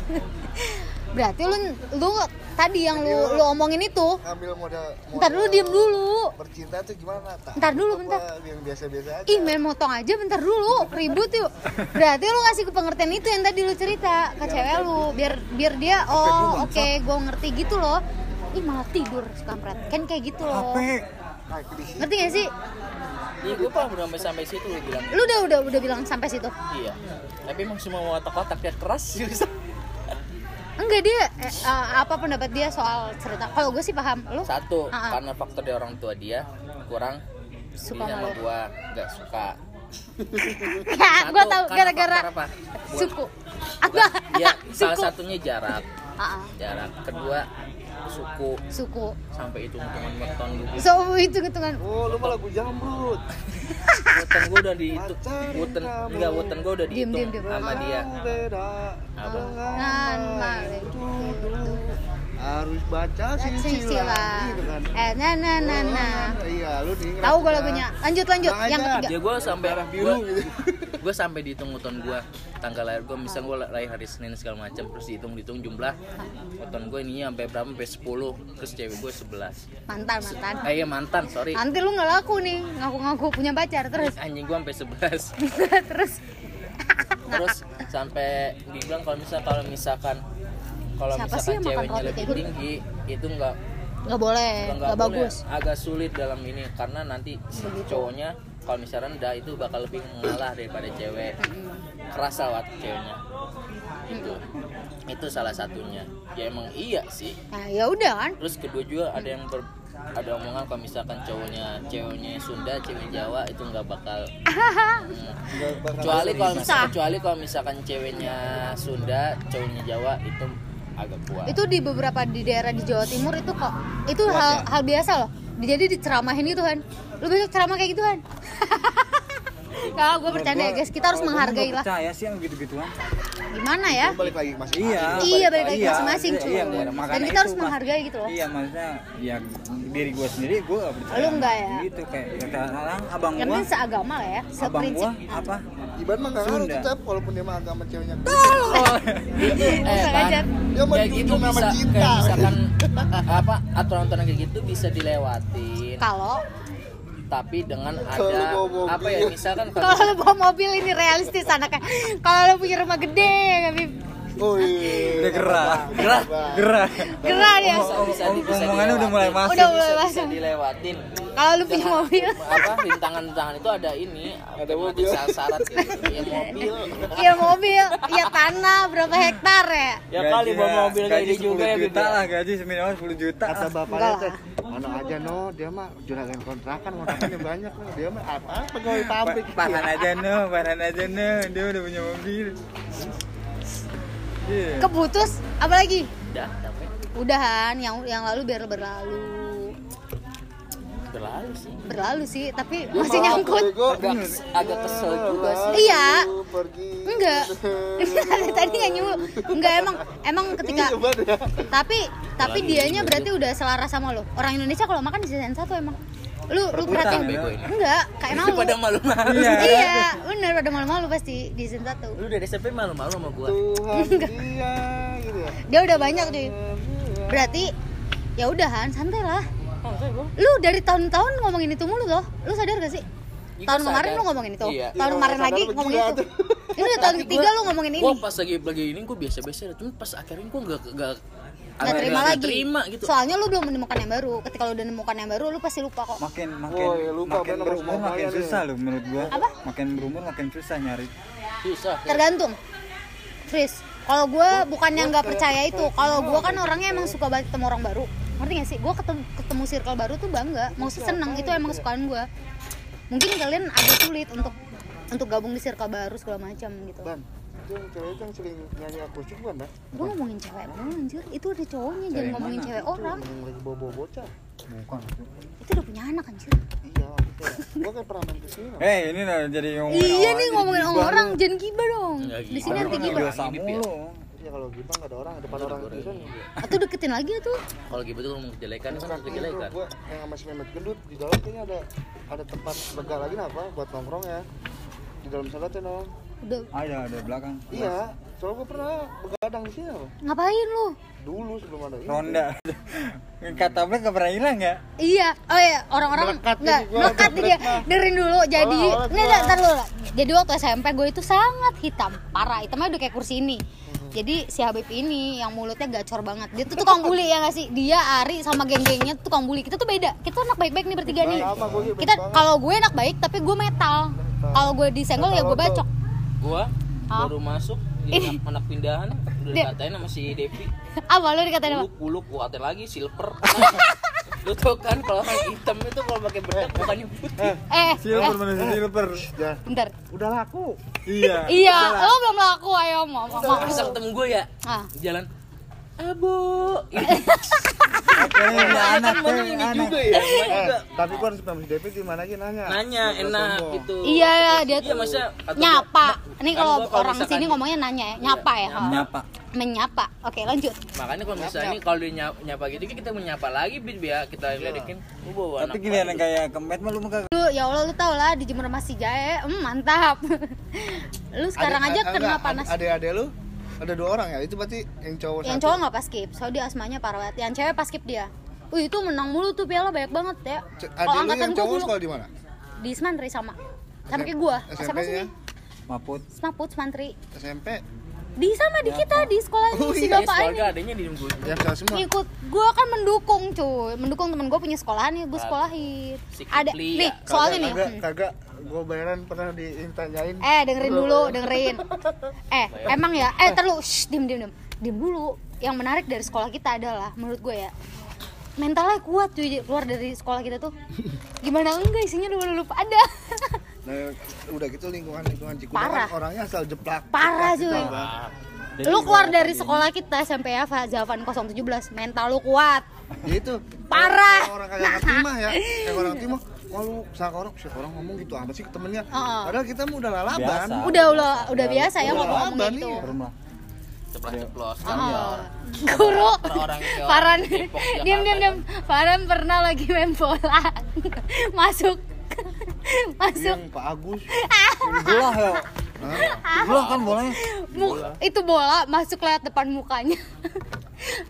Berarti lu lu tadi yang lu lu omongin itu, ngambil modal ntar dulu diem dulu. bercinta tuh gimana tak Ntar dulu, Apa bentar. yang biasa-biasa aja Ih, main motong aja bentar dulu, ribut yuk. Berarti lu kasih ke pengertian itu yang tadi lu cerita ke cewek lu, biar biar dia oh oke, gua ngerti gitu loh. Ih, malah tidur si kampret. Kan kayak gitu loh. nah, di sini Ngerti gak sih? iya gue paham udah sampai sampai situ lu bilang Lu udah udah udah bilang sampai situ. iya tapi emang semua watak-wataknya keras sih Enggak dia eh, eh, apa pendapat dia soal cerita? Kalau gue sih paham. Lu satu Ah, ah. karena faktor dari orang tua dia kurang Suka dia sama malu. gua nggak suka ya, gue tahu gara-gara suku. Bukan, ya salah satunya jarak Ah, ah, jarak kedua suku. Suku. sampai itu hitungan weton gitu. So itu hitungan oh lu malah gue jamrut. Weton gua udah dihitung. Weton enggak weton gua udah Diem, dihitung sama dia. Apa? malik. Harus baca silsilah gitu kan Eh, nah, nah, nah, nah. iya lu nih Tahu gue lagunya. Lanjut, lanjut. Bang Yang ketiga. ya gue sampai Darah biru gitu. gue sampai dihitung weton gue tanggal lahir gue misal gue lahir hari Senin segala macam terus dihitung dihitung jumlah weton gue ininya sampai berapa sampai 10 terus cewek gue 11 Mantan, mantan. eh iya mantan sorry Nanti lu nggak laku nih, ngaku-ngaku punya pacar terus. anjing gue sampai 11 terus terus sampai dibilang kalau misal kalau misalkan kalau misalkan ceweknya lebih kayak gitu? tinggi itu enggak nggak boleh, nggak nggak bagus. agak sulit dalam ini karena nanti si cowoknya kalau misalnya rendah itu bakal lebih mengalah daripada cewek. Kerasa waktu ceweknya. Itu itu salah satunya. Ya emang iya sih. Nah, ya udah kan. terus kedua juga ada yang ber, ada omongan kalau misalkan cowoknya ceweknya Sunda cewek Jawa itu nggak bakal Hmm. kecuali kalau kecuali kalau misalkan ceweknya Sunda cowoknya Jawa itu agak kuat Itu di beberapa di daerah di Jawa Timur itu kok itu hal hal biasa loh. Jadi diceramahin gitu kan. Lu besok ceramah kayak gitu kan. Kalau gue bercanda ya guys, kita harus menghargai lah. percaya sih yang gitu-gituan Gimana ya? balik lagi masih iya Iya, balik lagi masing-masing, iya, cuy. iya, Dan kita itu, harus Mas. menghargai gitu loh. iya maksudnya ya diri gue sendiri gue percaya Lu enggak ya? gitu kayak ya, kadang abang Yang gue penting seagama lah ya, abang seprinsip. gue apa Iban mah nggak ngaruh tetap walaupun dia mah agama ceweknya. Eh Bisa Ban, aja. Dia mah gitu nama bisa cinta. kayak misalkan apa aturan-aturan kayak gitu bisa dilewatin. Kalau? Tapi dengan ada apa ya misalkan kalau kalau lu bawa mobil ini realistis anaknya. Kalau lu punya rumah gede, nggak bi- oh iya Udah gerah. gerah. gerah. Gerah ya. omongannya udah mulai masuk. Udah mulai masuk. dilewatin. Kalau lu punya mobil, apa rintangan-rintangan itu ada ini ada mobil. syarat gitu ya mobil. Ya mobil, ya tanah berapa hektar ya? ya kali bawa mobil kayak gaji juga ya 10 juta lah gaji minimal 10 juta. Kata bapaknya teh mana aja no. Dia mah juragan kontrakan kontrakannya banyak no. Dia mah apa pegawai pabrik? Pa- pahan aja no pahan aja no. Dia udah punya mobil Iya. Keputus, apalagi? udah capek Udahan, yang yang lalu biar berlalu. berlalu sih Berlalu sih, tapi masih nyangkut. agak agak kesel juga sih Iya. pergi Enggak. Tadi nggak nyuruh. Enggak emang emang ketika tapi tapi dianya berarti udah selaras sama lo. Orang Indonesia kalau makan di satu emang. Lu lu perhatiin enggak kayak malu. pada malu-malu Iya. iya, bener pada malu-malu pasti di season satu. lu dari SMP malu-malu sama gua Tuhan dia gitu ya Dia udah banyak cuy. Berarti ya udahan santai lah. Oh. Lu dari tahun-tahun ngomongin itu mulu loh. Lu sadar gak sih? Iya, Tahun kemarin sadar. lu ngomongin itu. Iya. Tahun Iya, kemarin lagi ngomongin itu. tuh. Ini udah tahun ketiga lu ngomongin ini. Gua pas lagi lagi ini gua biasa-biasa aja. Cuma pas akhirnya gua enggak enggak Gak terima lagi. terima gitu. Soalnya lu belum menemukan yang baru. Ketika lu udah menemukan yang baru, lu pasti lupa kok. makin makin Oh, iya, lupa makin bener, berumur makin susah loh menurut gua Apa? makin berumur makin susah nyari Susah. Tergantung. Tris, kalau gue bukannya nggak percaya itu kalau gue kan orangnya emang suka banget ketemu orang baru ngerti gak sih gue ketemu ketemu circle baru tuh bangga mau seneng itu emang kesukaan gue mungkin kalian agak sulit untuk untuk gabung di circle baru segala macam gitu ban itu yang cewek itu yang sering nyanyi akustik bukan dah gue ngomongin cewek mulu anjir? Itu ada cowoknya jangan ngomongin cewek orang. yang lagi bawa bawa bocah. Bukan. Itu udah punya anak anjir. Iya gua kan pernah main ke sini eh ini nah jadi ngomongin iya orang nih ngomongin orang lu. jangan gibah dong. Nggak di sini anti Orang gibah ya? iya kalau gimana nggak ada orang depan orang itu kan atau deketin lagi tuh. Kalau gitu tuh ngomong kejelekan itu kan Nanti itu kejelekan. gua yang sama si Mehmet gendut di dalam kayaknya ada ada tempat lega lagi apa buat nongkrong ya. Di dalam sana tuh nong udah ada ada belakang iya soalnya gua pernah begadang di sini apa ngapain lu dulu sebelum ada ini ronda kata Black gak pernah hilang ya Iya, oh iya orang-orang Melekat nggak melekat dia. Dengerin dulu. Jadi, Olah, olah, ini gua. ntar dulu. Jadi waktu SMP gue itu sangat hitam, parah. Hitamnya udah kayak kursi ini. Hmm. Jadi si Habib ini yang mulutnya gacor banget. Dia tuh tukang bully ya nggak sih? Dia Ari sama geng-gengnya tuh tukang bully. Kita tuh beda. Kita tuh anak baik-baik nih bertiga nih. Kita kalau gue anak baik tapi gue metal. Kalau gue disenggol ya gue bacok. Gua Hah? baru masuk di anak, anak pindahan udah dikatain sama si Devi. Apa lu dikatain apa? buluk buluk gua katain lagi silver. Lu tau kan kalau orang hitam itu kalau pakai bedak bukannya putih. Eh, silver eh, mana sih silver ya. bentar. udah laku. Iya Iya, lo belum laku ayo mau mau. mau. masa ketemu gue ya? Ah. jalan Abo, punya anak kan ini anak. juga ya, eh tapi gua harus ketemu si Devi gimana aja nanya nanya enak sombong. gitu. Iya, dia Iya, tuh masa nyapa. gua, Ini kan kalau orang sini ngomongnya nanya ya, nyapa ya. Nyapa Menyapa. Oke, lanjut. Makanya kalau misalnya ini kalau dia nyapa, nyapa gitu kita menyapa lagi bid ya kita ledekin. Lu bawa tapi anak giliran baru. kayak kemet mah lu mah kagak Lu ya Allah lu tau lah di Jember masih jahe, hmm, mantap. lu sekarang Adek- aja kena panas. Adek-adek lu ada dua orang ya? Itu berarti yang cowok Yang satu. cowok nggak pas skip, soalnya dia asmanya parah banget. Yang cewek pas skip dia. Wih itu menang mulu tuh piala banyak banget ya. Kalau angkatan yang gua cowok dulu sekolah di mana? di Semantri sama. Sama kayak gua. SMP-nya? sini. maput Semaput Semantri. SMP. Di sama di kita di sekolah Oh, si iya, bapak ini. adanya di. Ya semua. Ikut gua kan mendukung cuy, mendukung temen gua punya sekolahan nih, gua sekolahin. Si Ada Kipli nih, ya. soalnya nih. Kagak, hmm. Gue bayaran pernah ditanyain. Eh dengerin dulu, dengerin. Eh emang ya, eh terlalu, shh, dim dim dim, dim dulu. Yang menarik dari sekolah kita adalah, menurut gue ya, mentalnya kuat cuy keluar dari sekolah kita tuh. Gimana enggak isinya lupa lupa ada. Nah, udah gitu lingkungan lingkungan Cikudang Parah. kan orangnya asal jeplak. Parah jeplak cuy. Jadi Lu keluar dari sekolah kita SMP ya, Zafan 017, mental lu kuat. Ya itu. Parah. Kalau Orang kagak ngerti mah ya. Kayak orang ngerti mah. Oh lu sama orang, orang ngomong gitu apa sih ke temennya? Heeh. Padahal kita mah udah lalaban. Biasa. Udah udah udah biasa ya Udah ngomong-ngomong laban gitu. nih. Rum lah Ceplos-ceplos Oh. Guru orang kayak Farhan orang Depok, Jakarta diam diam diam Farhan pernah lagi main bola masuk masuk. Yang Pak Agus. bola ya? Hah? bola kan bolanya? Mu- itu bola masuk lewat depan mukanya.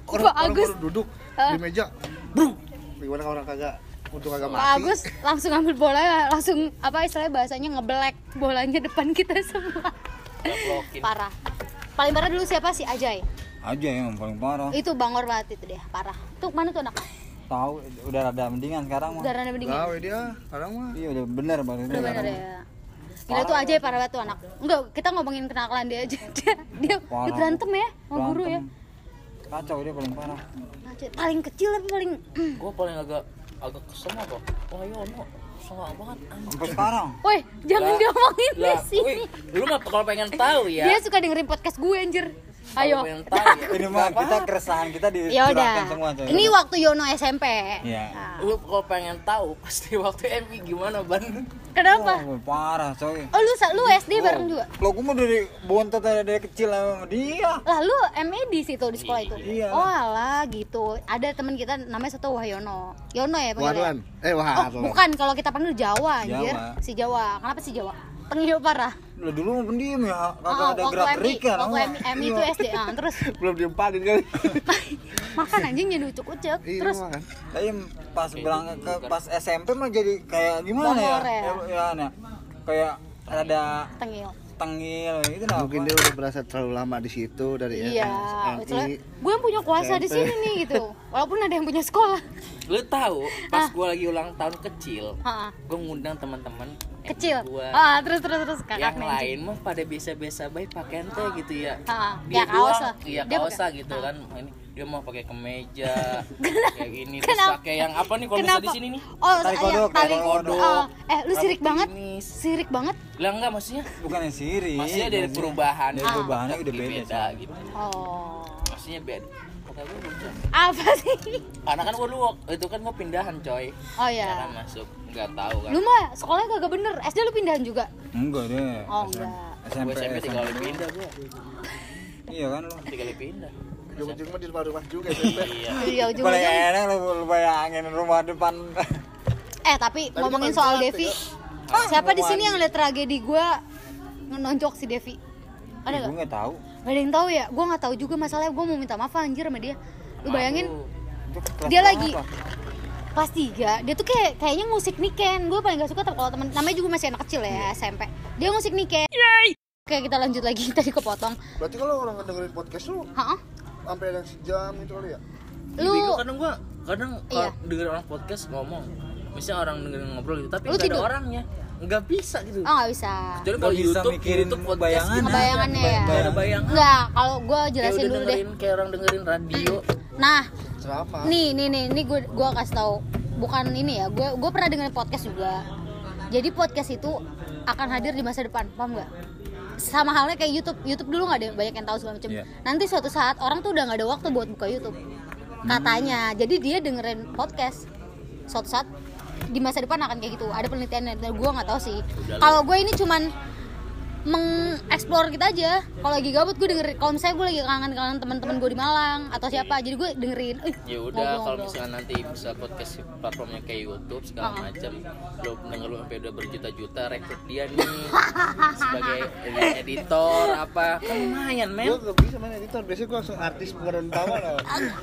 Orang, Pak orang Agus. duduk di meja. Bro. Gimana orang kagak? Untuk kagak mati? Pak Agus langsung ambil bola langsung apa istilahnya bahasanya ngebelek bolanya depan kita semua. Parah. Paling parah dulu siapa? Sih Ajay. Aja yang paling parah. Itu bangor banget itu deh parah. Tuh mana tuh anak tahu udah rada mendingan sekarang mah. Udah rada mendingan? Gawe dia, sekarang mah. iya udah bener baru udah bener ya. Gila tuh Ajay parah banget tuh anak. Enggak, kita ngomongin kenakalan dia aja. Dia, dia, berantem ya sama guru ya. Kacau dia paling parah. Ajay, Paling kecil tapi paling? Gua paling agak agak kesel apa? Wah, iya no. Kesel banget sampai sekarang. Woi, jangan Lah, diomongin di sini. lu mah kalau pengen tahu ya. Dia suka dengerin podcast gue anjir Ayo ya. ini mah kita keresahan kita Ya udah. dicurahkan semua coy Ini waktu Yono SMP. Iya. Nah, Lu kalau pengen tahu pasti waktu MI gimana, Ban? Kenapa? Wah, parah coy Oh lu lu SD bareng juga? lo gue mah dari bontot dari, dari kecil sama dia Lah lu ME di situ di sekolah itu? Iya. Oh alah gitu. Ada teman kita namanya satu Wahyono. Yono ya panggilnya? Warlan. Eh, Oh Warlan. bukan kalau kita panggil Jawa anjir. Jawa. Si Jawa. Kenapa si Jawa? Tengil parah. Lo dulu mah pendiam ya kagak Oh, ada gerak gerik kan waktu MI, MI itu SD. Ah, terus Belum diempatin kali. makan anjing jadi ucuk-ucuk. Iya, Terus makan. tapi pas berangkat ke pas SMP mah jadi kayak gimana ya ya? ya, ya, kayak ada tengil. Tengil gitu nah Mungkin dia udah berasa terlalu lama di situ dari Iya, soalnya gue yang punya kuasa di sini nih gitu. Walaupun ada yang punya sekolah. Lu tahu pas gua lagi ulang tahun kecil, Ha-ha. gua ngundang teman-teman kecil gua. ah terus terus terus kakak yang nih lain mah pada biasa-biasa baik pakaian teh gitu ya Ah, dia kayak kaos doang lah. iya Dia kaos pakai- lah gitu kan ini dia mau pakai kemeja kayak gini terus Kenapa? pakai yang apa nih kalau misalnya di sini nih? Oh Tali yang kodok, tali tali kodok. oh, eh lu sirik Rambut banget? gerimis. sirik banget? Lah enggak maksudnya? Bukan yang siri maksudnya dari maksudnya- perubahan dari perubahannya udah beda, beda gitu. Oh. Maksudnya beda apa sih? Karena kan gue dulu itu kan gue pindahan coy. Oh ya ya kan masuk nggak tahu kan. Lu mah sekolahnya kagak bener. SD lu pindahan juga? Enggak deh Oh, enggak. SMP, gue SMP tiga kali pindah gue iya kan lu? Tiga kali pindah ujung-ujung mah di depan rumah juga iya. Iya paling ujung-ujung enak lu, lu bayangin rumah depan. Eh tapi ngomongin soal Devi ya. siapa di sini yang lihat tragedi gue nonjok si Devi? Ada gue gak? nggak? tahu. Gak ada yang tahu ya? Gue nggak tahu juga masalahnya gue mau minta maaf anjir sama dia. Lu bayangin Aduh. Dia lagi- kelas 3 dia tuh kayak kayaknya ngusik niken. Gue paling gak suka tuh kalau temen namanya juga masih anak kecil ya SMP dia ngusik niken. Oke kita lanjut lagi. Tadi kepotong. Berarti kalau orang dengerin podcast lu Hah? Sampai yang sejam itu kali ya? lu kadang gua kadang Iya. dengerin orang podcast ngomong misalnya orang dengerin ngobrol gitu tapi Lu nggak ada tidur? orangnya. Nggak bisa gitu. Oh nggak bisa. Jadi Nggak kalau bisa YouTube mikirin YouTube podcast. bayangan, gitu, Bayangannya. Ya. nggak ada bayangan. Enggak, kalau gue kayak jelasin dulu deh. dengerin kayak orang dengerin radio. Nah Ceramah. nih nih nih nih gue gue kasih tahu bukan ini ya gue gue pernah dengerin podcast juga. Jadi podcast itu akan hadir di masa depan paham nggak sama halnya kayak YouTube. YouTube dulu nggak ada banyak yang tahu segala macam. Iya. nanti suatu saat orang tuh udah nggak ada waktu buat buka YouTube katanya. Jadi dia dengerin podcast. Suatu saat di masa depan akan kayak gitu. Ada penelitiannya dan gue nggak tahu sih. Kalau gue ini cuman mengeksplor kita aja. Kalau lagi gabut gue dengerin kalau misalnya gue lagi kangen kangen teman-teman gue di Malang atau siapa jadi gue dengerin eh, ya udah kalau misalnya nanti bisa podcast platformnya kayak YouTube segala macam lo denger lo sampai udah berjuta-juta rekrut dia nih. Sebagai editor apa? Lumayan men. Gue gak bisa main editor, biasanya gue langsung artis pemeran utama lah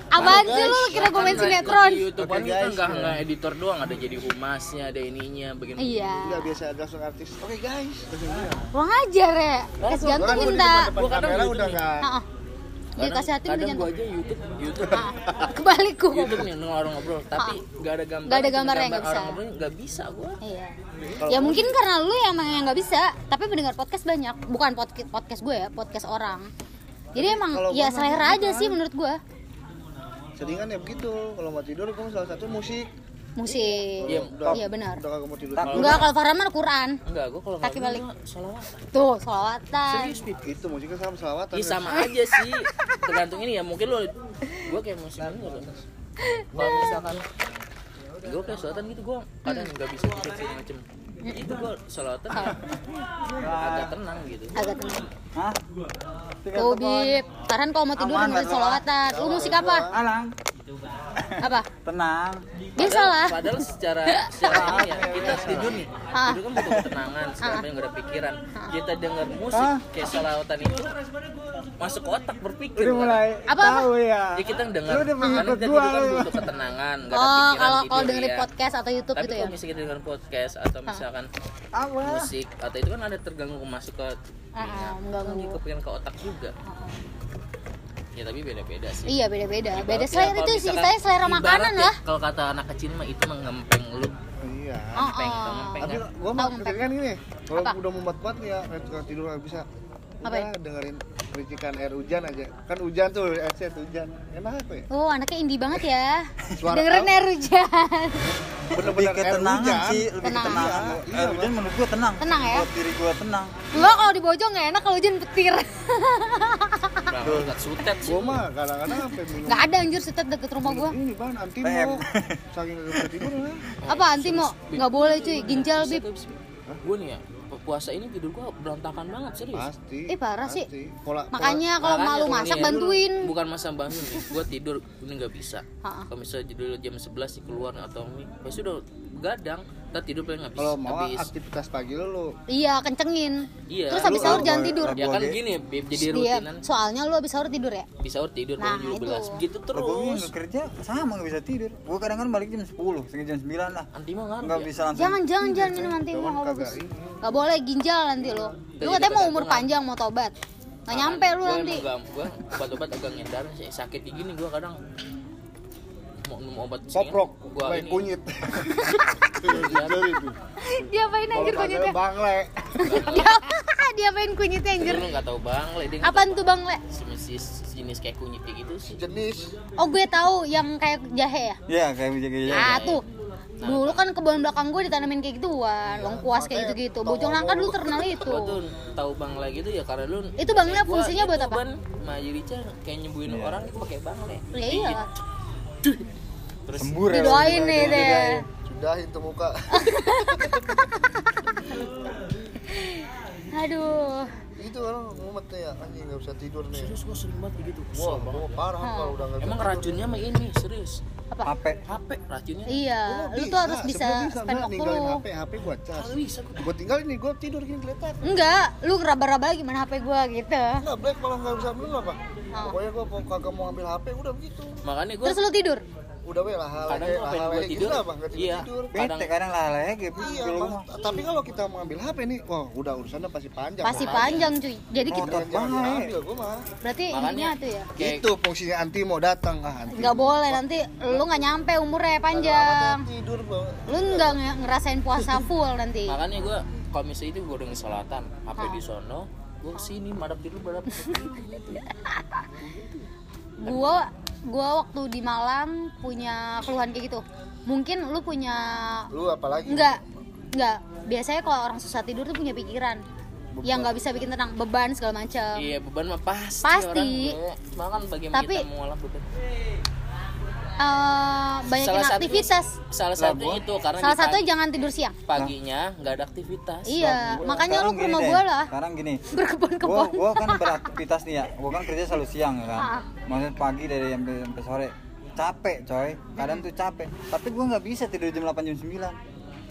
apaan sih lu? Kira gue main Kan sinetron. Di YouTube kan kita guys, nggak ya. nggak editor doang ada jadi humasnya ada ininya begini. Iya. Enggak biasa langsung artis. Oke guys. Langsung ajar ya es jantung kan minta Gua kadang udah nih. gak Heeh. dia kasih hati minta jantung aja YouTube YouTube. Ah, kebalikku YouTube nih orang ngobrol. Tapi nggak ada gambar Nggak ada gambar nggak bisa. nggak bisa gua. Iya. Ya mungkin karena lu yang emang yang nggak bisa tapi pendengar podcast banyak. Bukan podcast podcast gue ya podcast orang. Jadi emang kalau ya selera aja kan. sih menurut gue Sedingan ya begitu. Kalau mau tidur gue salah satu musik musik Iya, iya benar. Mau tidur. Enggak kalau Farhan mah Quran. Enggak gua kalau Kaki balik. gua salawat tuh sholawatan serius. Itu musiknya sama selawatan. Iya sama aja sih. Tergantung ini ya mungkin lo gua kayak musik denger kalau misalkan gue kayak selatan gitu gue kadang nggak bisa tidur segala macem. Itu gue selatan agak tenang gitu. Agak tenang. Hah? Tuh bib. Farhan kalau mau tidur dengerin Bang. sholawatan lu musik apa? Alang, apa tenang. biasa lah padahal secara secara ini ya kita tidur nih Ah. tidur kan butuh ketenangan segala macam nggak ada pikiran kita dengar musik Ah. kayak selawatan itu masuk ke otak berpikir Udah kan? mulai Apa, apa? tahu ya. ya kita dengar Lu udah karena pengikut kita gua, tidur kan butuh ketenangan nggak ada oh pikiran kalau tidur kalau dengerin ya. podcast atau YouTube tapi gitu ya kalau misalnya kita dengerin podcast atau misalkan Apa? musik atau itu kan ada terganggu masuk ke Ah, ah, mengganggu. ke kepikiran ke otak juga ya tapi beda-beda sih. Iya beda beda. Ya, selera kalau itu sih saya selera makanan ya, lah. kalau kata anak kecil mah itu mengempeng lu. Iya. Oh, ngempeng oh. ngempeng Tapi gue mau kan gini Kalau udah membuat buat ya kayak tidur gak bisa Apa Udah dengerin percikan air hujan aja Kan hujan tuh, headset hujan Enak apa ya? Oh, anaknya indie banget ya. Suara Dengerin air hujan. Lebih Bener-bener air ketenangan hujan sih, lebih Tenang. ketenangan. Iya, Air hujan menurut gua tenang. Tenang ya? Buat diri gua tenang. Enggak kalau di Bojong nggak enak kalau hujan petir. Nggak sutet sih Gue mah kadang-kadang sampai minum Nggak ada anjir setet deket rumah gua. Ini bahan antimo. Saking gak bisa tidur ya Apa anti mau? Nggak boleh cuy, ginjal bib. gue nih ya puasa ini tidur gua berantakan banget serius Pasti Ih, parah sih. pasti. Pola, Makanya kalau malu ini masak ya, bantuin. bukan masa bantuin nih gue tidur ini nggak bisa kalau misalnya dulu jam 11 sih keluar atau mi pasti udah begadang kita tidur paling habis Kalau mau habis aktivitas pagi lu, lu Iya, kencengin. Iya. Terus habis sahur jangan tidur. ya kan gini Beb, jadi Diam. rutinan Soalnya lu habis sahur tidur ya? bisa sahur tidur Nah, nah, 12 itu. gitu terus nggak kerja sama nggak bisa tidur. Gua kadang kan balik jam 10, setengah jam 9 lah. anti mau ngaruh Nggak ya? bisa langsung. Jangan jangan jangan minum anti Cuman mau kagak bagus. ini. Gak boleh ginjal nanti lo. Lu katanya mau umur panjang mau tobat. Nggak nyampe lu nanti. gua obat-obat agak ngendaran sih sakit gini gua kadang minum obat Soprok, gua main ini. kunyit. Iya. Dia apain Kalau anjir kunyitnya bangle. dia apain kunyitnya anjir? lu nggak tahu bang le dia apaan tuh bang le jenis jenis kayak kunyit kayak gitu sih. Jenis. Oh gue tahu yang kayak jahe ya? Ya kayak bijak ah tuh. Dulu kan kebun belakang gue ditanamin kayak gituan lengkuas kayak gitu gitu bojong nangka dulu terkenal itu. Gua tuh tahu bang le gitu ya karena lu itu bang le Gua fungsinya buat apa? Ban, sama Yurica kayak nyembuhin orang itu pakai bang le ya iya terus sembur ya didoain nih deh sudah itu muka. aduh. Itu orang ngumet nih ya anjing nggak bisa tidur nih. serius gua sering banget begitu. Wah, gua parah kalau udah nggak bisa emang racunnya mah ini serius. Apa? HP HP racunnya. Iya Gua lu tuh harus bisa sebenarnya spend waktu. lu HP, HP gua cas. kalau bisa gua. Gua tinggalin nih, gua tidur gini geletak. enggak lu raba-raba gimana HP gue gitu. Enggak, black malah nggak bisa bener apa? Oh. Pokoknya gua kagak mau ambil HP udah begitu. makanya gua terus lu tidur Udah weh lah kadang lah pengen gitu tidur? lah bang, nggak tidur iya tidur. kadang bete kadang lah ya gitu. Iya, tapi kalau kita mau ambil HP nih, wah udah urusannya pasti panjang. pasti panjang. cuy. Jadi kita ambil gua mah. berarti intinya tuh ya? Itu fungsinya anti mau datang ah anti. nggak boleh nanti lu nggak nyampe umurnya panjang. Tidur bang. lu nggak nge- ngerasain puasa full nanti. Makanya gua kalau misalnya itu gua udah ngesolatan HP di sono gua ke sini madap tidur madap gua gua waktu di Malang punya keluhan kayak gitu. Mungkin lu punya Lu apalagi? enggak enggak. Biasanya kalau orang susah tidur tuh punya pikiran yang nggak bisa bikin tenang. Beban segala macam iya beban mah pasti Pasti. orang. Cuma kan bagaimana Tapi- kita mengolah beban Eh, banyakin Salah satunya- aktivitas. salah satu itu karena salah satu jangan tidur siang. paginya nggak ada aktivitas. Iya makanya lu ke rumah gua lah. Sekarang gini. Berkebun-kebun gua kan beraktivitas nih ya. Gua kan kerja selalu siang ya kan. Ah. maksudnya pagi dari sampai sampai sore. Capek coy. Kadang tuh capek. Tapi gua nggak bisa tidur jam 8 jam 9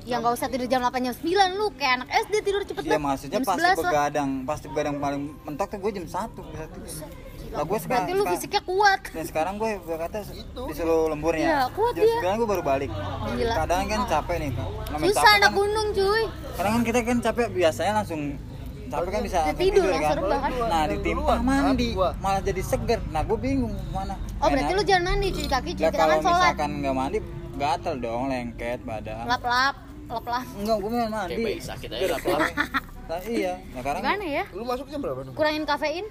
ya nggak usah tidur jam 8 jam 9 lu kayak anak SD tidur cepet Iya banget. maksudnya jam pasti 11 lah. begadang. Pasti begadang paling mentok tuh gue jam 1 bisa tidur lah gue sekarang berarti lu fisiknya kuat. Dan sekarang gue berkata disuruh lembur Iya, ya kuat dia. 9 gue baru balik. Gila. kadang kan capek nih. Namanya susah capek anak kan, gunung cuy. Kadang kan kita kan capek biasanya langsung capek kan bisa tidur, langsung kan. rebahan. nah Dari ditimpa mandi malah jadi seger. Nah gue bingung mana oh berarti lu jangan mandi cuci kaki cuci tangan kalau sholat. misalkan nggak mandi gatel dong lengket badan. Lap lap lap lap enggak gue mau mandi. Kayak bayi sakit aja lapar nah, iya. Nah sekarang gimana ya? Lu masuk jam berapa? Kurangin kafein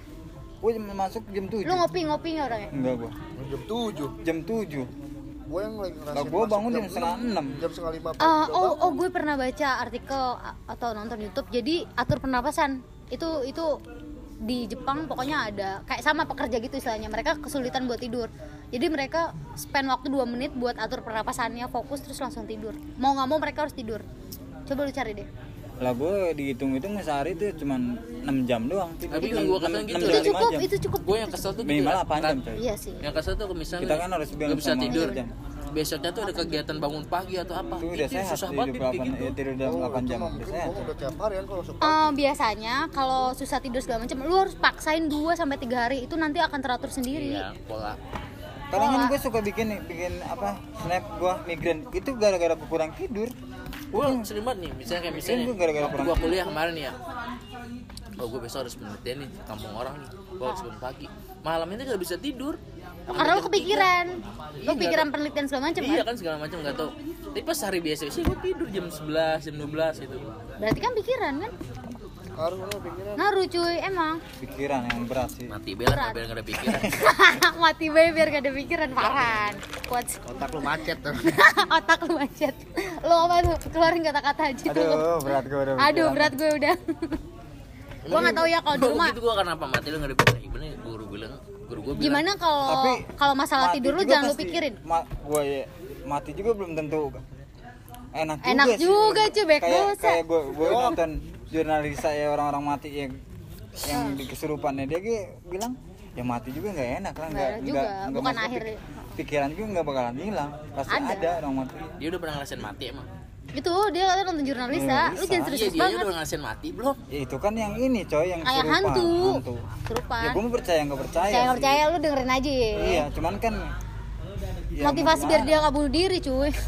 gue masuk jam 7 lu ngopi ngopi nggak orangnya? Enggak gue Jam 7 jam 7 Gue yang lagi ngerasain Lah, gua masuk bangun jam setengah enam. Jam setengah lima Ah, udah oh bangun. oh gue pernah baca artikel atau nonton YouTube. Jadi atur pernapasan. Itu itu di Jepang pokoknya ada. Kayak sama pekerja gitu istilahnya. Mereka kesulitan buat tidur. Jadi mereka spend waktu 2 menit buat atur pernapasannya fokus terus langsung tidur. Mau nggak mau mereka harus tidur. Coba lu cari deh lah gue dihitung-hitung sehari tuh cuman 6 jam doang. Tapi kan gua katakan Enam- gitu. enam itu jam, cukup jam. itu cukup. Gue yang kesel tuh gitu minimal ya, 8 jam coy. Iya sih. Yang kesel tuh misalnya Kita kan harus bilang bisa tidur. Jam. besoknya tuh ada kegiatan bangun pagi atau apa. Itu udah itu sehat susah tidur banget 8 gitu ya, tidur jam Oh, 8 itu jam udah mungkin sehat. gua udah tiap hari kan kalau suka. Eh, biasanya kalau susah tidur segala macam lu harus paksain 2 sampai 3 hari. Itu nanti akan teratur sendiri. Iya pola. Kadang kan gue suka bikin bikin apa snap gue migrain. Itu gara-gara gue kurang tidur gue sering banget nih misalnya kayak misalnya gua gara-gara waktu gue kuliah kemarin ya. Oh gue besok harus penelitian nih kampung orang nih. Gue harus bangun pagi. Malam ini gak bisa tidur. Karena lu kepikiran. lu Iya, pikiran penelitian segala macam iya kan? kan segala macam nggak tahu tapi pas hari biasa sih gue tidur jam 11 jam 12 gitu. Berarti kan pikiran kan. Ngaruh cuy emang. Pikiran yang berat sih. Mati bela biar gak ada pikiran. Mati bayi biar gak ada pikiran parah. Kuat. Sih. Otak lu macet tuh. otak lu macet. Lu apa tuh? Keluarin kata-kata aja tuh aduh berat gue udah aduh berat gue udah. Gua nggak tahu ya kalau di Gua rumah gitu gue kenapa mati lu gak ada pikiran. Gimana ya, guru bilang guru gue bilang. Gimana kalau kalau masalah Mati tidur lu juga jangan lu pikirin. ma- gua ya mati juga belum tentu. Enak juga Enak sih. juga, cuy, baik kayak kayak gue gue nonton jurnalis saya orang-orang mati yang yang di kesurupannya. Dia ge- bilang ya mati juga nggak enak lah nggak Nggak bukan akhir. pik- pikiran juga nggak bakalan hilang. Pasti Ada. ada, orang mati. Dia udah pernah ngerasain mati emang? Itu dia katanya nonton jurnalisa lu Jurnalisa. jangan iya serius dia banget. udah ngerasain mati belum? Ya, itu kan yang ini coy yang kayak kesurupan, hantu. ya serupan gue mau percaya nggak percaya saya nggak percaya lu dengerin aja. Ya iya cuman kan Ya, motivasi biar dia nggak bunuh diri cuy.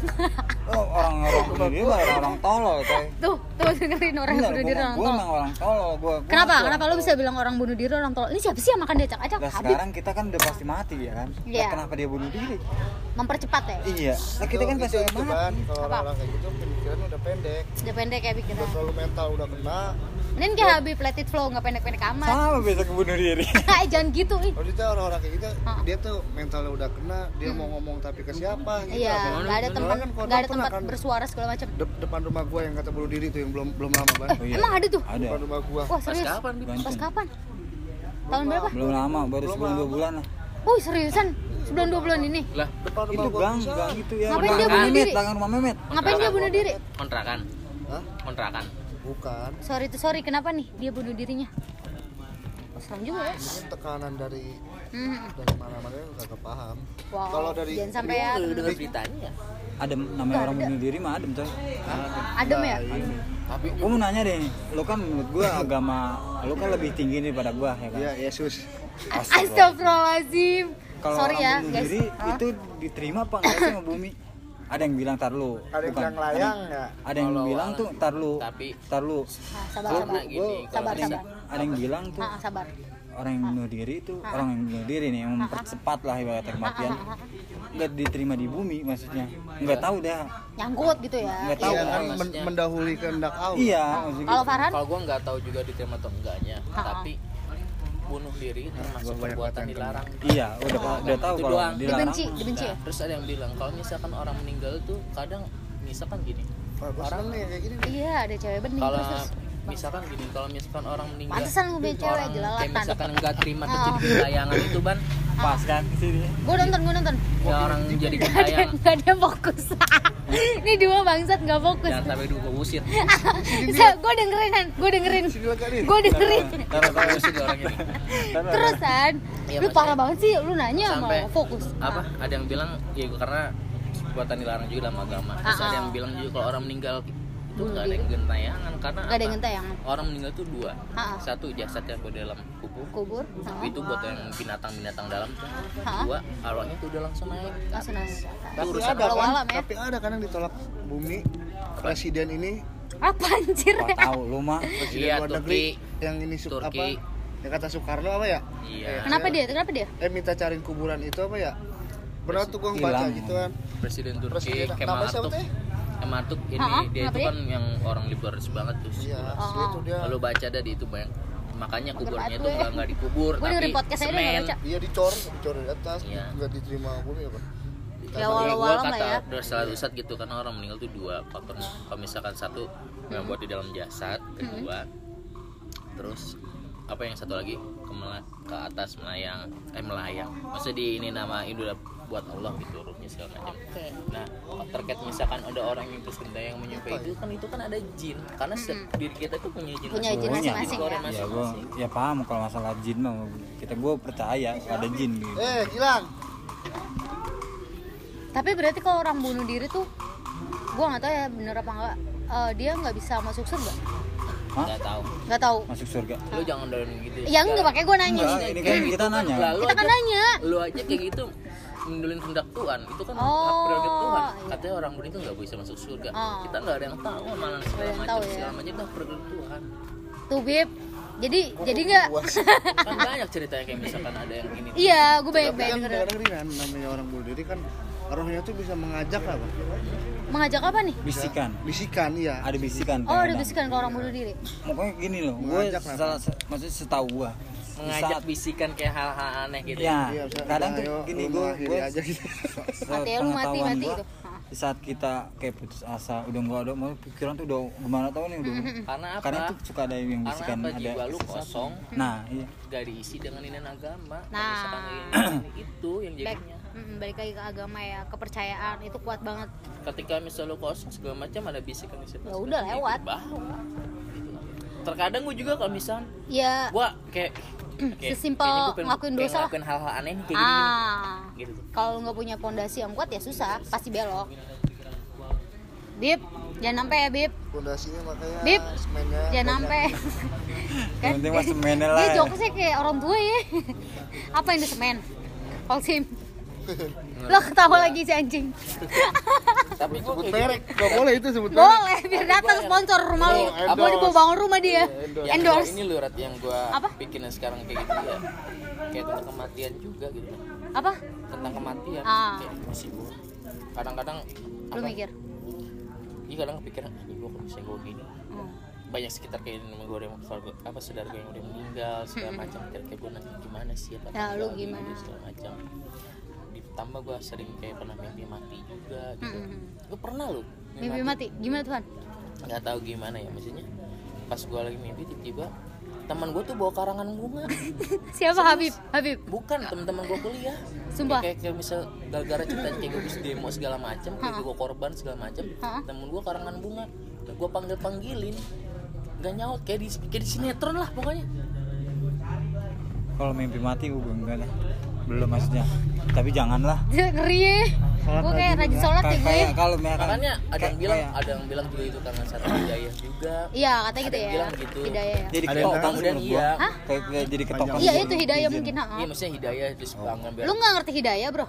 Oh, orang-orang bunuh diri mah orang tolol coy. Tuh tuh dengerin orang Bener, bunuh gua, diri orang gua tolol. emang orang tolol gua, gua kenapa? ngaku kenapa orang lu bisa bilang orang bunuh diri orang tolol? Ini siapa sih yang makan dia acak Nah sekarang kita kan udah pasti mati ya kan? Iya. Nah, kenapa dia bunuh diri? Mempercepat ya? Iya. Nah kita kan pasti mati. kan kalau Apa? orang kayak gitu pemikiran udah pendek. Udah pendek ya pikiran. Udah terlalu mental udah kena. Ini kayak Habib let it flow nggak pendek pendek amat. Sama besok bunuh diri. Jangan gitu ih. Kalau dia orang-orang kayak gitu dia tuh mentalnya udah kena dia mau ngomong tapi ke siapa gitu. Iya apa? nggak ada tempat kan nggak ada tempat kan bersuara segala macam. de- depan rumah gua yang kata bunuh diri tuh yang belum belum lama ban Oh, iya. emang ada tuh? Ada. Depan rumah gua. Wah Pas serius kapan? Bib? Gantung. pas kapan? Tahun berapa? Belum lama baru sebulan dua bulan lah. Wih seriusan? Sebulan dua bulan ini? Lah, depan rumah itu gua gang itu ya. Ngapain dia bunuh diri? gang rumah Memet. Ngapain dia bunuh diri? Kontrakan. Hah? Kontrakan. bukan. Sorry itu sorry. Kenapa nih dia bunuh dirinya? Serem juga ya. Tekanan dari Hmm. dari mana-mana yang gak paham. Wow Kalau dari- jangan sampai ya dengar beritanya ya? adem namanya orang bunuh diri mah adem coy. Adem ya? Tapi gua mau nanya deh lu kan menurut gua agama lu kan lebih tinggi daripada gua ya kan? Iya Yesus. Astagfirullahaladzim. Kalau sorry ya bunuh guys. diri itu diterima apa enggak sih sama bumi? Ada yang bilang tar lu ada yang bukan. bilang layang ada, ya? Ada yang Kalau bilang tuh tar lu tapi tar lu. Ah, sabar Gua- sabar. gini, sabar ada yang, sabar ada yang bilang tuh. Ah, sabar orang yang bunuh diri itu orang yang bunuh diri nih yang mempercepat lah ibaratnya kematian. Nggak diterima di bumi maksudnya. Nggak tahu dah. Nyangkut gitu ya? Nggak tahu iya kan, men- maksudnya. mendahului kehendak Allah. Iya maksudnya kalau Farhan? Kalau gua nggak tahu juga diterima atau enggaknya, tapi bunuh diri termasuk banyak perbuatan dilarang. iya udah udah tahu kalau doang. dilarang. Dibenci dibenci ya? Nah, terus ada yang bilang kalau misalkan orang meninggal tuh kadang misalkan gini, gua seneng nih kayak gini. Iya ada cewek bening kalau terus terus misalkan gini, kalau misalkan orang meninggal, Pantesan punya cewek, orang jelalatan. kayak misalkan nggak terima Ah. terjadi gentayangan itu ban, pas kan? Sini gue nonton gue nonton. Ya orang jadi gentayangan gak ada fokus. Ini dua bangsat gak fokus. Jangan sampai dulu usir. gue dengerin Han. Gue dengerin. Gue dengerin. Taruh taruh Usir dia orang ini. terus Han. Iya, lu parah banget sih lu nanya sampai mau fokus. apa? Ada yang bilang ya karena perbuatan dilarang juga dalam agama. Terus Ah, ada ah. yang bilang juga kalau orang meninggal itu nggak ada yang gentayangan karena Nggak ada yang gentayangan. orang meninggal itu dua. Satu jasad yang dalam kubur. Kubur itu buat yang binatang-binatang dalam tuh. Dua arwahnya tuh udah langsung naik. Langsung naik. Itu tapi urusan ada kan alam ya. tapi ada kan yang ditolak bumi. Presiden ini apa anjir? Wah, tahu lu mah presiden Iya, luar Turki. negeri yang ini su- apa? Turki. yang kata Soekarno apa ya? Iya. Kenapa dia? Kenapa dia? Eh minta cariin kuburan itu apa ya? Pernah tuh gua baca gitu kan. Presiden Turki Presiden- Kemal Atatürk Atatürk ini Ah, ah, dia itu dia? kan yang orang liberis banget tuh. Iya Oh, asli itu dia. Lalu baca dah di itu banyak. Makanya kuburnya banget tuh gue. nggak nggak dikubur Gue tapi semen. baca. iya dicor dicor dari atas Iya. nggak diterima bumi apa ya Tapi walau gua walau kata lah ya. dari salah ustad gitu karena orang meninggal tuh dua faktornya kalau misalkan satu yang buat di dalam jasad kedua terus apa yang satu lagi? Ke, ke atas melayang eh melayang. Maksudnya di ini nama itu udah buat Allah gitu ruhnya segala macam oke. Nah terkait misalkan ada orang yang terus yang menyukai itu kan itu kan ada jin. Karena se- diri kita tuh punya jin Punya jin masing-masing. ya? Ya gua ya paham kalau masalah jin mah. Kita gua percaya ada jin gitu. Eh Gilang tapi berarti kalau orang bunuh diri tuh gue nggak tahu ya bener apa enggak eh, dia nggak bisa masuk surga? Hah? nggak tahu. Nggak tahu. Masuk surga. Lu jangan dari gitu. Ya enggak pakai gue nanya. Enggak, ini kan kita nanya. Lah, lu kita kan aja- nanya. lu aja kayak gitu mendulin kehendak Tuhan. Itu kan hak Oh, prerogatif Tuhan. iya. katanya orang bunuh itu nggak bisa masuk surga. Oh. kita nggak ada yang tahu malah segala yang macam tahu ya. segala macam itu hak prerogatif Tuhan. Tuh bib jadi jadi nggak? kan banyak ceritanya kayak misalkan ada yang ini. Iya gue banyak banyak kan kan namanya orang bunuh diri kan rohnya tuh bisa mengajak apa? Mengajak apa nih? Bisikan. Bisikan iya. Ada bisikan oh ada bisikan kalau orang bunuh diri. Pokoknya gini loh gue lah, maksudnya setahu gua. di mengajak saat- bisikan kayak hal-hal aneh gitu ya. Iya, bisa, kadang tuh gini gue gue aja gitu. Mati ya, lu mati, mati gitu. di saat kita kayak putus asa udah nggak ada mau pikiran tuh udah gimana tau nih udah karena apa? Karena itu suka ada yang karena bisikan apa? ada jiwa lu kosong. Nah iya. Gak diisi dengan ini agama. Nah. ini, itu yang jadinya. Mm, balik lagi ke agama ya. Kepercayaan itu kuat banget. Ketika misal lu kosong segala macam ada bisikan di situ. Ya udah, lewat. baru terkadang gue juga kalau misal ya. gua kayak kayak- Sesimpel ngelakuin pengen dosa. lah. ngelakuin hal-hal aneh nih kayak gini ah. Gitu kalau nggak punya pondasi yang kuat ya susah pasti belok. Bib jangan sampai ya bib pondasinya makanya Bib, semennya jangan sampai. Yang penting mah semennya lah. dia jokesnya kayak orang tua ya. Apa yang di semen Holcim lo ketawa lagi si anjing. Tapi gue sebut kayak merek. Gak boleh itu sebut merek. Boleh biar datang sponsor rumah lu. Oh, endorse. mau dibawa bangun rumah dia. Yang endorse. Ini lu rat yang gua Apa? pikirin sekarang kayak gitu ya. Kayak tentang kematian juga gitu. Apa? Tentang kematian. Ah. kayak masih gua. Kadang-kadang lu mikir? Iya kadang kepikiran ini gua kalau misalnya gua gini? Hmm. banyak sekitar kayak temen gue yang apa saudara gue yang udah meninggal segala macam. Kira-kira gue nanti gimana sih? Apa Ya, lu gimana? gitu, segala macam ditambah gue sering kayak pernah mimpi mati juga gitu. Mm-mm. gue pernah lu mimpi mati? gimana Tuhan nggak tahu gimana ya maksudnya pas gue lagi mimpi tiba-tiba teman gue tuh bawa karangan bunga. Siapa? Habib? Habib? Bukan teman-teman gue kuliah. Sumpah. kayak, kayak misal gara-gara cerita kayak gue bisa demo segala macam kayak gue korban segala macam temen gue karangan bunga. Gue panggil panggilin nggak nyaut kayak di kayak di sinetron lah pokoknya. Kalau mimpi mati gue enggak lah belum maksudnya. Tapi janganlah. Ngeri ya gue kayak rajin sholat ya gue kayak kalau makanya ada yang bilang kayak- ada yang bilang juga itu karena satu hidayah juga. Iya katanya gitu Ada yang ya. bilang gitu. hidayah ya. Jadi ketopang kemudian menurut iya. gua. kayak kayak jadi ketopang iya itu hidayah Izin. mungkin ha? Iya maksudnya hidayah terus bangun biar lu nggak ngerti hidayah bro?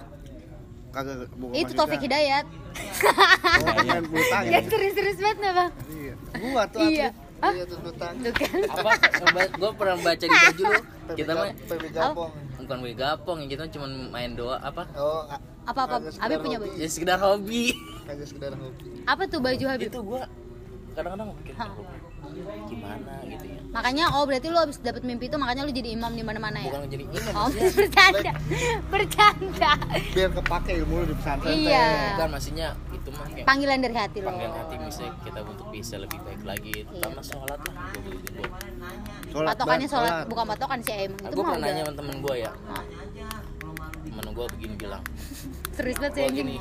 Kagak bukan itu maksudnya. Taufik Hidayat. Oh ya serius-serius banget nih bang? Iya. Gua tuh Iya. iya tuh kan. Apa? Gue pernah baca di baju lu. Kita mah PB Gapong bukan gue gapong yang kita cuma main doa apa? Oh apa apa? Habib punya hobi. baju ya sekedar hobi. Kagak sekedar hobi. Apa tuh baju Habib? Itu gue kadang-kadang mikir gimana gitu ya? Makanya oh berarti lu abis dapet mimpi itu makanya lu jadi imam di mana-mana ya? Bukan jadi imam oh maksudnya bercanda. Bercanda. Biar kepake ilmu lu di pesantren. Iya. bukan maksudnya itu mah kayak panggilan dari hati lo. panggilan hati misalnya kita untuk bisa lebih baik lagi terutama sholat lah gue begitu gue Sholat, patokannya sholat bukan patokan sih emang itu gue pernah nanya sama temen gue ya. Ah, temen gue begini bilang serius banget sih gue anjing. gini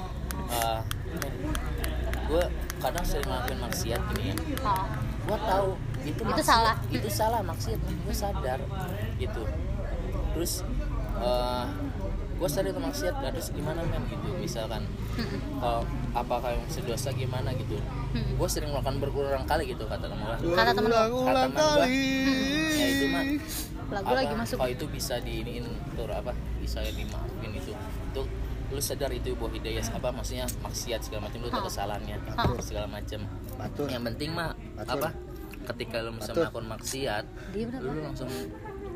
gue kadang sering ngelakuin maksiat gini ya. Oh. gue tahu itu maksiat, salah. itu salah maksiat gue sadar gitu. Terus eh gue sadar itu maksiat terus gimana men gitu. Misalkan kalau apakah yang sedosa gimana gitu. Gue sering melakukan berulang kali gitu kata temen gue Kata temen lu. ulang Kata temen gua. kali. Ya itu mah lagu apa, lagi masuk. kalau itu bisa diiniin tur apa bisa dimaafin itu itu lu sadar itu bahwa hidayah apa maksudnya maksiat segala macam lu tahu Ha. kesalahannya Ha. segala macam. Yang penting mah apa ketika lu bisa melakukan maksiat lu langsung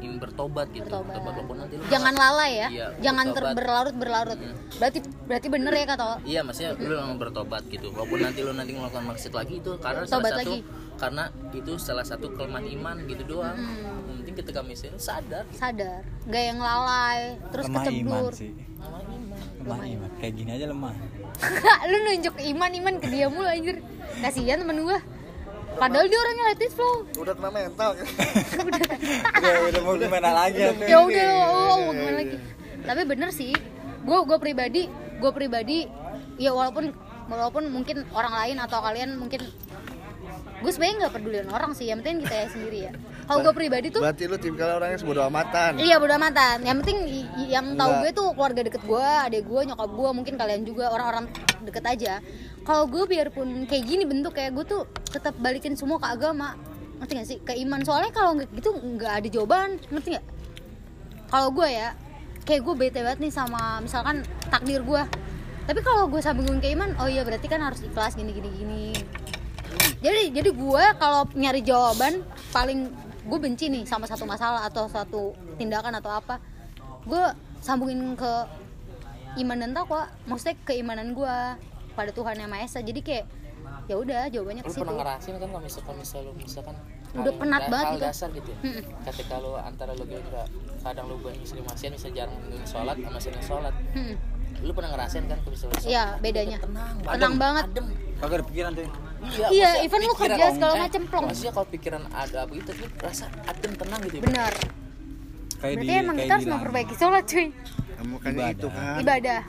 ingin bertobat gitu Bertobat. walaupun nanti lu jangan lalai ya Iya, jangan ter bertobat. berlarut berlarut berarti berarti bener ya kata lo Iya, maksudnya lu langsung bertobat gitu. Walaupun nanti lu nanti melakukan maksiat lagi itu karena salah Tobat satu lagi. karena itu salah satu kelemahan iman gitu doang. Hmm. Yang penting ketika misalnya sadar sadar nggak yang lalai terus lemah iman kecebur sih sama iman. lemah iman kayak gini aja lemah lu nunjuk iman iman ke dia mulu anjir kasihan temen gua padahal dia orangnya letih flow. Udah kena mental. Ya udah mau gimana lagi? ya udah oh, mau gimana lagi? Tapi bener sih gue gue pribadi gue pribadi ya walaupun walaupun mungkin orang lain atau kalian mungkin gue sebenarnya nggak pedulian orang sih yang penting kita ya sendiri ya. Kalau gue pribadi tuh berarti lu tim kalau orangnya sebodoh amatan. Iya bodo amatan. Yang penting yang tahu gue tuh keluarga deket gue, adik gue, nyokap gue, mungkin kalian juga orang-orang deket aja. Kalau gue biarpun kayak gini bentuk kayak gue tuh tetap balikin semua ke agama. Ngerti gak sih? Ke iman. Soalnya kalau nggak gitu nggak ada jawaban. Ngerti nggak? Kalau gue ya, kayak gue bete banget nih sama misalkan takdir gue. Tapi kalau gue sambungin ke iman, oh iya berarti kan harus ikhlas gini gini gini. Jadi jadi gue kalau nyari jawaban paling gue benci nih sama satu masalah atau satu tindakan atau apa, gue sambungin ke iman dan takwa. Maksudnya keimanan gue pada Tuhan yang Maha Esa. Jadi kayak ya udah jawabannya ke Lu situ. pernah ngerasain kan kalau misalkan misal lu misalkan Udah penat hal banget gitu. dasar gitu. ya. Ketika lu antara lu kira kadang lu banyak sering maksiat bisa jarang ngelakuin sholat sama sering sholat. Hmm. Lu pernah ngerasain kan kalau misalnya Iya, lu bedanya. tenang, Tenang banget. Adem. kagak ada pikiran tuh Iya, Iya, even lu kerja segala eh, macem, plong. Maksudnya kalau pikiran ada apa gitu, lu rasa adem tenang gitu. ya. Benar. kayak Berarti di emang kayak kita harus memperbaiki sholat cuy. Makanya Ibadah. itu kan Ibadah.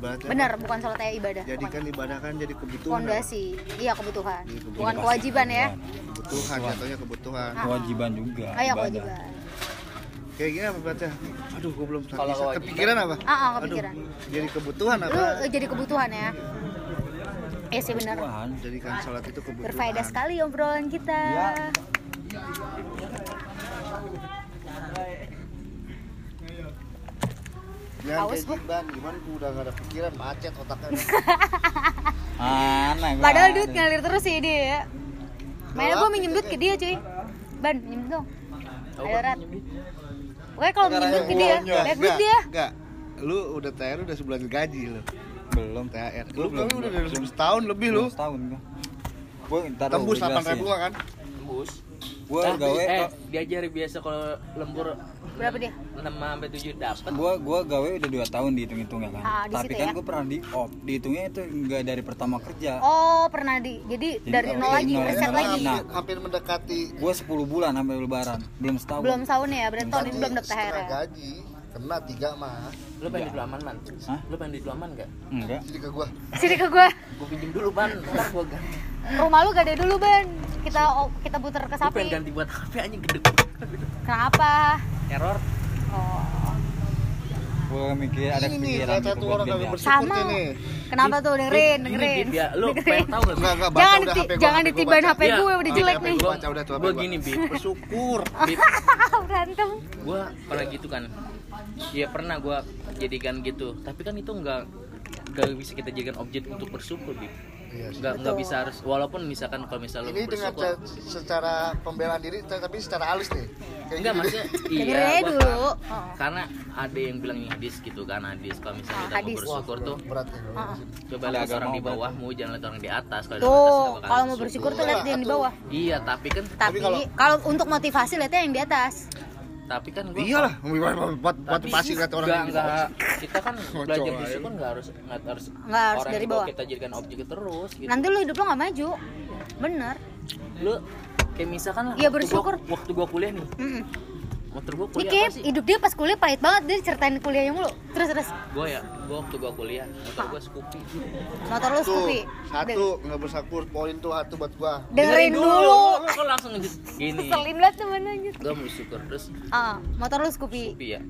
Ibadah Benar, bukan sholat ya ibadah. jadikan ibadah kan jadi kebutuhan Pondasi. Iya kebutuhan. Iya, kebutuhan. Bukan kewajiban ya. kebutuhan jatuhnya kebutuhan kewajiban juga Ah, ya ibadah. kewajiban. kayak gini apa baca aduh gue belum Kalau bisa kepikiran apa Ah, ah, Aduh, kepikiran. jadi kebutuhan Lu apa eh, jadi kebutuhan ya. Iya sih benar. Jadikan sholat itu kebutuhan Berfaedah sekali obrolan kita. Jangan Haus kayak. Jiban, gimana gua udah gak ada pikiran, macet otaknya. Aneh gua. Padahal duit ngalir terus sih dia ya. Mainnya gue minjem duit ke dia cuy. Ban, minjem dong. Ayo Rat. Pokoknya kalau minjem duit ke dia, lihat duit dia. Enggak. Lu udah THR udah sebulan gaji lu. Belum. THR. Lu Belum, tapi udah belum. dari setahun lebih lu. Setahun ntar Tembus gua 8 jelasin. ribu kan? Tembus. Gua Tapi, gawe eh, kok. diajari biasa kalau lembur Berapa dia? 6 sampai 7 dapat. gua gua gawe udah 2 tahun dihitung-hitungnya kan. Ah, di Tapi kan ya? gua pernah di off. Dihitungnya itu enggak dari pertama kerja. Oh, pernah di. Jadi Jadi dari nol lagi, nol, reset nol lagi. Nah. Hampir, hampir mendekati Gua 10 bulan sampai lebaran, belum setahun. Belum tahun ya, berarti tahun ini belum setengah ya. gaji. Kena tiga mah. Lu pengen di aman, Man? Hah? Lu pengen di aman gak? Enggak. Jadi ke gua. Sini ke gue. Gue pinjem dulu, Ban. Ntar gua ganti. Rumah lu gede dulu, Ban. Kita kita puter ke Gue pengen sapi. ganti buat HP anjing gede. Kenapa? Error. Oh. Gua mikir ada Ini pikiran satu buat orang kagak bersyukur nih. Kenapa tuh dengerin, Ini, dengerin. Ya. Lu pengen tahu gak? Enggak, Jangan gua, jangan gua baca. HP Iya. gue udah jelek nih. gua baca udah tuh Gua gua. gini, Bib. Bersyukur. Berantem. gua pernah gitu kan ya pernah gua jadikan gitu tapi kan itu nggak nggak bisa kita jadikan objek untuk bersyukur. Iya sih. nggak nggak bisa harus walaupun misalkan kalau misalnya Ini lu dengan bersyukur ca- secara pembelaan diri tapi secara halus nih. Kayak enggak gini. maksudnya Dengerin iya gua dulu. paham. Oh. karena ada yang bilang ini hadis gitu kan hadis kalau misalnya kita mau hadis. bersyukur tuh berat ya. coba Ada lihat orang di bawahmu jangan lihat orang di atas kalau di atas Tuh, kalau mau bersyukur tuh lihat yang di bawah. iya tapi kan Tapi kalau- kalau untuk motivasi lihatnya yang di atas. Tapi kan gua Iyalah, buat buat tapi pasti kata orang nggak gitu. kita kan belajar aja. bersyukur nggak harus nggak harus Nggak harus orang dari di bawah kita jadikan objek terus gitu Nanti lu hidup lo nggak maju. Bener. lu kayak misalkan lah Iya, waktu bersyukur. gua, waktu gua kuliah nih Mm-mm. waktu gua Ini kuliah kayak apa sih hidup dia pas kuliah pahit banget dia ceritain kuliahnya mulu. Terus terus. gua ya gua waktu gua kuliah motor gua Scoopy Motor lu Scoopy. satu nggak bersyukur poin tuh satu buat gua. Dengerin dulu. Lu kok langsung gini Keselin banget temen anjir. gua bersyukur terus Ah, motor lu Scoopy. Scoopy ya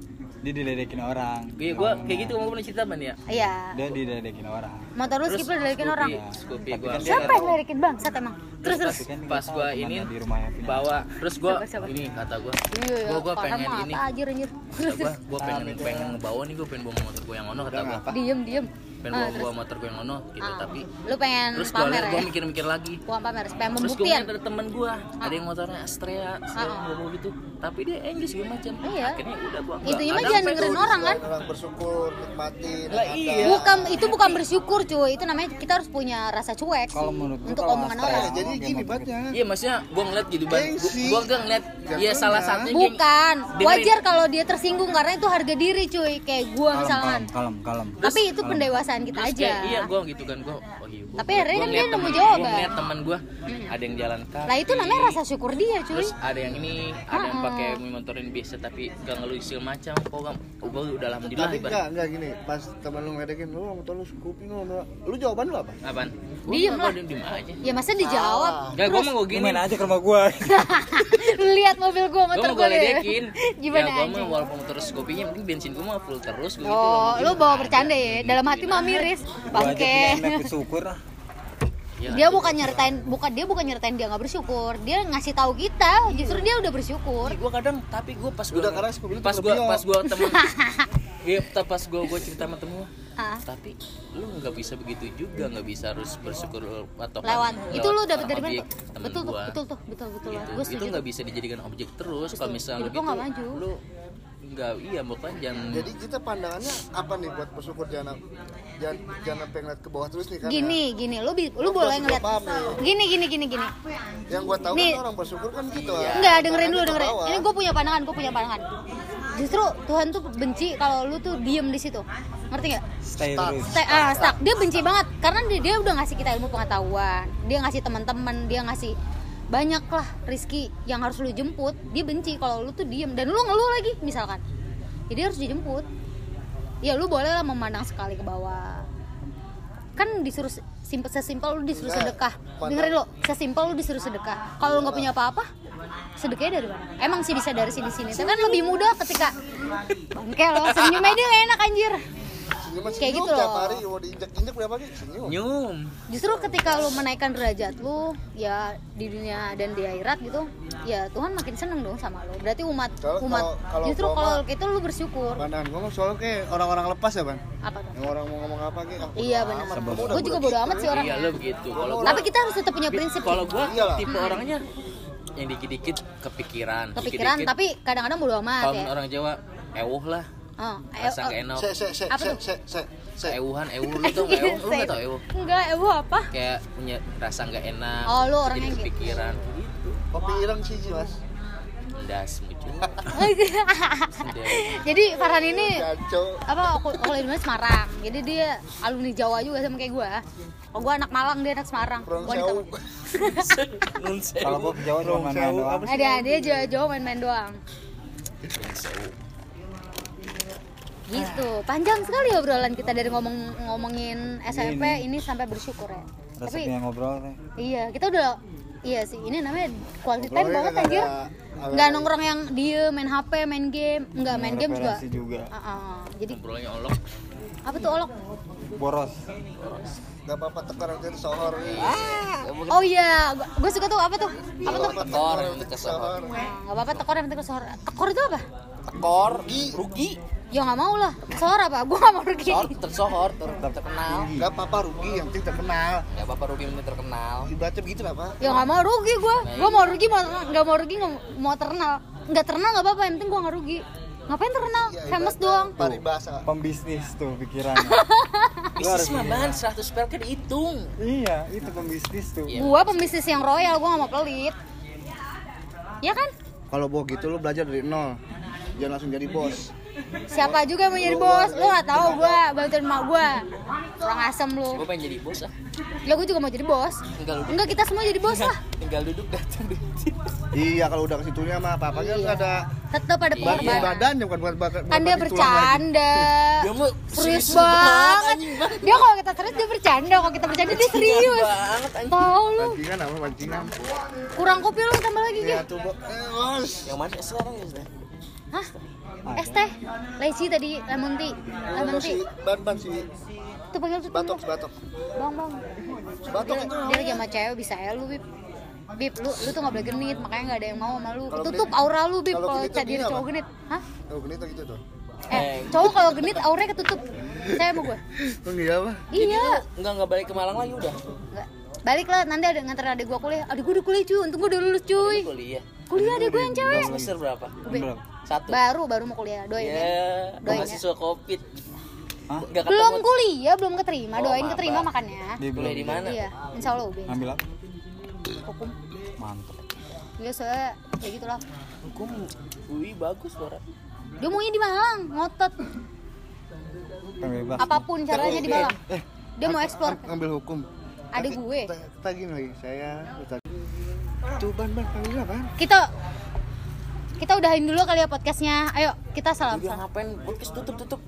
Dia diledekin orang. Iya, gua kayak gitu mau pernah cerita ban ya. Iya. Dia diledekin orang. Motor lu udah diledekin orang. Scoopy gua. kan Siapa yang ngeledekin bang? Sat emang. Terus terus. Kan Pas temannya ini di rumahnya punya. bawa terus siapa? ini kata gua. Iya, Gua gua parah pengen ini. anjir anjir. Gua gua pengen pengen ngebawa nih gua pengen bawa motor gua yang ono kata gua. Diem diem. Pengen Ah, bawa terus. bawa motor gua yang ono gitu Ah, tapi lu pengen terus gua pamer gua ya? mikir-mikir lagi. Bukan pamer, supaya Terus gue ada temen gue, ada yang motornya Astrea, Astrea Ah. bawa gitu Tapi dia English segala macam Iya. Akhirnya udah gue Intinya mah jangan dengerin orang kan. Orang bersyukur, nikmatin. Lah ada. iya. Bukan itu bukan bersyukur cuy, itu namanya kita harus punya rasa cuek Kalau menurut untuk kalau omongan orang. ya, Jadi gini batnya. Iya maksudnya gue ngeliat gitu bang Gengsi. Gue gak ngeliat Ya Jatuhnya. salah satunya Bukan, wajar kalau dia tersinggung karena itu harga diri cuy, kayak gua Kalem, misalkan. kalem, kalem, kalem. Tapi itu pendewasaan kita Terus aja. kayak, Iya gue gitu kan gue oh iya, Tapi gua- akhirnya gua kan dia nemu jawaban. Gua ngeliat temen gue Ada yang jalan kaki Lah itu namanya rasa syukur dia cuy. Terus ada yang ini Ada yang Ah. pakai motorin biasa Tapi gak ngeluh segala macam Kok gak Gue udah alhamdulillah Tapi ibarat. enggak, enggak gini. Pas temen lu ngedekin, lu motor lu Scoopy lu. lu." Lu jawaban lu apa? Apaan? Diem lah. Diem diem aja Ya masa dijawab. Gak gue mau gue gini main aja ke rumah gua. Lu lihat mobil gua gue motor mau gua gue deh. ledekin Gimana ya gue mah walaupun terus kopinya mungkin bensin gue mah full terus gue gitu Oh, lu bawa bercanda ya? Dalam hati mah miris. Bangke. bersyukur lah. Ya, Dia bukan nyeritain, bukan dia bukan nyeritain dia nggak bersyukur. Dia ngasih tahu kita, justru dia udah bersyukur. gue kadang tapi gue pas gue Udah, karena Scoopy itu pas gue pas gue temen iya pas gue gue cerita sama temen gua, Ah. tapi lu nggak bisa begitu juga nggak bisa harus bersyukur atau Lewat. Itu lu dapat dari mana? Betul tuh, gua. betul tuh, betul betul. Gitu. Gue itu nggak bisa dijadikan objek terus kalau misalnya gitu nggak maju. lu nggak iya bukan jangan Jadi kita pandangannya apa nih buat bersyukur jangan jangan jangan sampai ngeliat ke bawah terus nih kan? Gini, gini, lu lu Gua boleh ngeliat. paham nih. Gini, gini, gini, gini. Yang gua tahu Nih. kan orang bersyukur kan gitu. ah. Enggak, dengerin dulu, dengerin. bawah. Ini gue punya pandangan, gue punya pandangan. Justru Tuhan tuh benci kalau lu tuh diem di situ. Ngerti nggak? Stay Stuck. Stay, ah, stuck. Dia benci banget karena dia, dia udah ngasih kita ilmu pengetahuan. Dia ngasih teman-teman, dia ngasih banyak lah rizki yang harus lu jemput. Dia benci kalau lu tuh diem dan lu ngeluh lagi misalkan. Jadi harus dijemput. Ya lu boleh lah memandang sekali ke bawah. Kan disuruh simpel sesimpel lu disuruh sedekah. Dengerin lo, sesimpel lu disuruh sedekah. Kalau lu nggak punya apa-apa, sedekahnya dari mana? Emang sih bisa dari sini sini. Tapi kan lebih mudah ketika bangke lo senyum aja nggak enak anjir. Senyum mah Kayak gitu tiap loh. hari mau diinjek-injek berapa lagi senyum. Nyum. Justru ketika lu menaikkan derajat lu ya di dunia dan di akhirat gitu, ya Tuhan makin seneng dong sama lu. Berarti umat Kalau- umat kalau- kalau justru kalau itu lu bersyukur. Pandangan gua mah soalnya kayak orang-orang lepas ya, Ban. Apa tuh? Yang orang mau ngomong apa gitu. ah, Iya benar. Gue juga bodo amat sih Iya orangnya. lo begitu. Kalau gua Tapi kita harus tetap punya prinsip. kalau gua Iyalah. tipe orangnya yang dikit-dikit kepikiran. kepikiran Dikit-dikit, tapi kadang-kadang bodo amat kalau ya. orang Jawa ewuh lah. Oh, Rasa oh, gak enak. Se se se Apa se tuh? se se se. Ewuhan, ewuh lu tau gak ewuh? Lu gak tau ewuh? Enggak, gua apa? Kayak punya rasa gak enak. Oh, lu orangnya jadi gitu. kepikiran. Kopi ireng sih, Ji, Mas. Das muncul. Jadi Farhan ini apa kalau di mana Semarang. Jadi dia alumni Jawa juga sama kayak gua. Kalau gua anak Malang, dia anak Semarang. Kalau gua ke Jawa cuma main-main doang. Ada dia Jawa Jawa main-main doang. Gitu. Panjang sekali obrolan kita dari ngomong ngomongin SMP ini sampai bersyukur ya. Tapi Resepnya ngobrol teh. iya, kita udah iya sih, ini namanya quality time banget kagak anjir. ada- Enggak nongkrong yang diem main HP, main game, enggak main game juga. Juga. Ah, ah. Jadi Ngobrolnya olok. apa tuh olok? Boros. Gak apa-apa tekar nanti sohor. Oh iya, gua, gua suka tuh apa tuh? Apa tuh? Tekor yang penting kesohor. Nah, Gak apa-apa tekor yang penting kesohor. Tekor itu apa? Tekor, rugi. Ya nggak mau lah. Sohor apa? Gua nggak mau rugi. Sohor tersohor, ter terkenal. Gak apa-apa rugi, yang penting terkenal. Gak apa-apa rugi yang penting terkenal. Dibaca begitu gak apa? Ya nggak mau rugi gua. Gua mau rugi mau nggak mau rugi nggak mau terkenal. Nggak terkenal nggak apa-apa. Yang penting gua nggak rugi. Ngapain terkenal? Ya, Famous doang. Paribasa. Pembisnis tuh pikirannya. Bisnis mah ban 100 pelke dihitung. iya, itu pembisnis tuh. Iya. Gua pembisnis yang royal. Gua nggak mau pelit. Ya kan? Kalau bawa gitu lu belajar dari nol. Jangan langsung jadi bos. Siapa juga yang mau jadi bos? Lu nggak tahu gua bantuin emak gua. Orang asem lu. Gue pengen jadi bos ah. Ya gua juga mau jadi bos. Tinggal duduk, Enggak kita semua jadi bos lah. tinggal duduk datang. Iya, kalau udah ke situnya mah apa-apa kan Iya. ada Tetap ada pengorbanan. badannya bukan bukan bukan Kan dia bercanda. Dia mah serius serius banget. Dia kalau kita serius dia bercanda, kalau kita bercanda dia serius. banget anjing. Tahu lu, Pancingan apa pancingan? kurang kopi lu tambah lagi Ya gitu. tuh, Bo. Bos. Yang mana sekarang ya sudah? Hah? Es teh, leci tadi, lemon tea, lemon Itu si tea. ban ban si Tuh panggil tuh. batok batok. Bang, bang. Batok Dia, itu. dia lagi sama cewek bisa ya lu, Bib. Bib, lu lu tuh gak boleh genit, makanya gak ada yang mau sama lu. Kalau Tutup genit- aura lu, Bib, kalau gini cowok genit. Hah? Oh, genit gitu tuh. Eh, cowok kalau genit auranya ketutup. Saya sama gue. Oh iya apa? Iya. Enggak enggak balik ke Malang lagi udah. Nggak. Balik lah, nanti ada nganter adik gua kuliah. Adik gua udah kuliah cuy, untung gua udah lulus cuy. Kuliah. Kuliah adik gua yang cewek. Semester berapa? Be- Satu. Baru baru mau kuliah, doain ya. Ya, Doain ya. mahasiswa Covid. Hah? Belum kuliah, belum keterima. Oh, Doain maba. keterima makannya. Dia Kuliah di mana? Iya, insya Allah UB. Ambil apa? Hukum. Mantap. Iya, soalnya ya gitulah. Hukum UI bagus suara. Dia maunya di Malang, ngotot. Kan bebas. Apa pun caranya di Malang. Eh, Dia mau explore. ngambil hukum. Adik gue. Kita gini lagi, saya Tuh ban ban panggil apa? Kita kita udahin dulu kali ya podcastnya. Ayo, kita salam. Salam. ngapain podcast tutup tutup.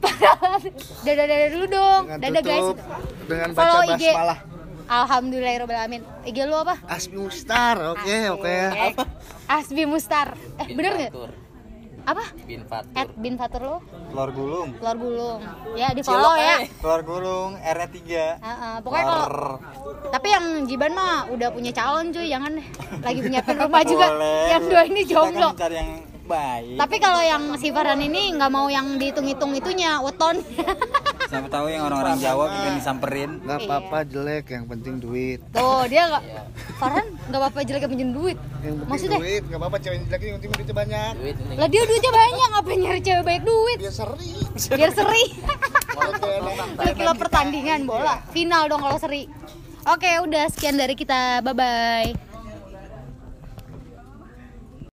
Dadah dadah dulu dong. Dengan Dadah guys. dengan Follow baca IG. basmalah. Alhamdulillahirobbilalamin. IG lu apa? Asmi Mustar, oke oke. Eh, Asbi Mustar. Eh, bener nggak? Apa? Bin Fatur. At bin Fatur lo, Telur gulung. telur gulung. Ya, di follow Cilok, ya. eh. Telur gulung R-nya 3. Heeh, pokoknya kalau tapi yang Jiban mah udah punya calon cuy, jangan deh. Lagi nyiapin rumah juga. Boleh. Yang dua ini Kita jomblo. kan cari yang baik. Tapi kalau yang si Farhan ini nggak mau yang dihitung-hitung itunya, weton. Siapa tahu yang orang-orang Jawa pengen disamperin. Gak apa-apa jelek, yang penting duit. Tuh, dia nggak Farhan nggak apa-apa jelek yang pinjem duit. Yang penting Maksudnya? duit, gak apa-apa cewek jelek yang penting duitnya banyak. Duit. Lah dia duitnya banyak, ngapain nyari cewek banyak duit? Biar seri. Biar seri. Kira pertandingan bola. Final dong kalau seri. Oke, udah sekian dari kita. Bye bye.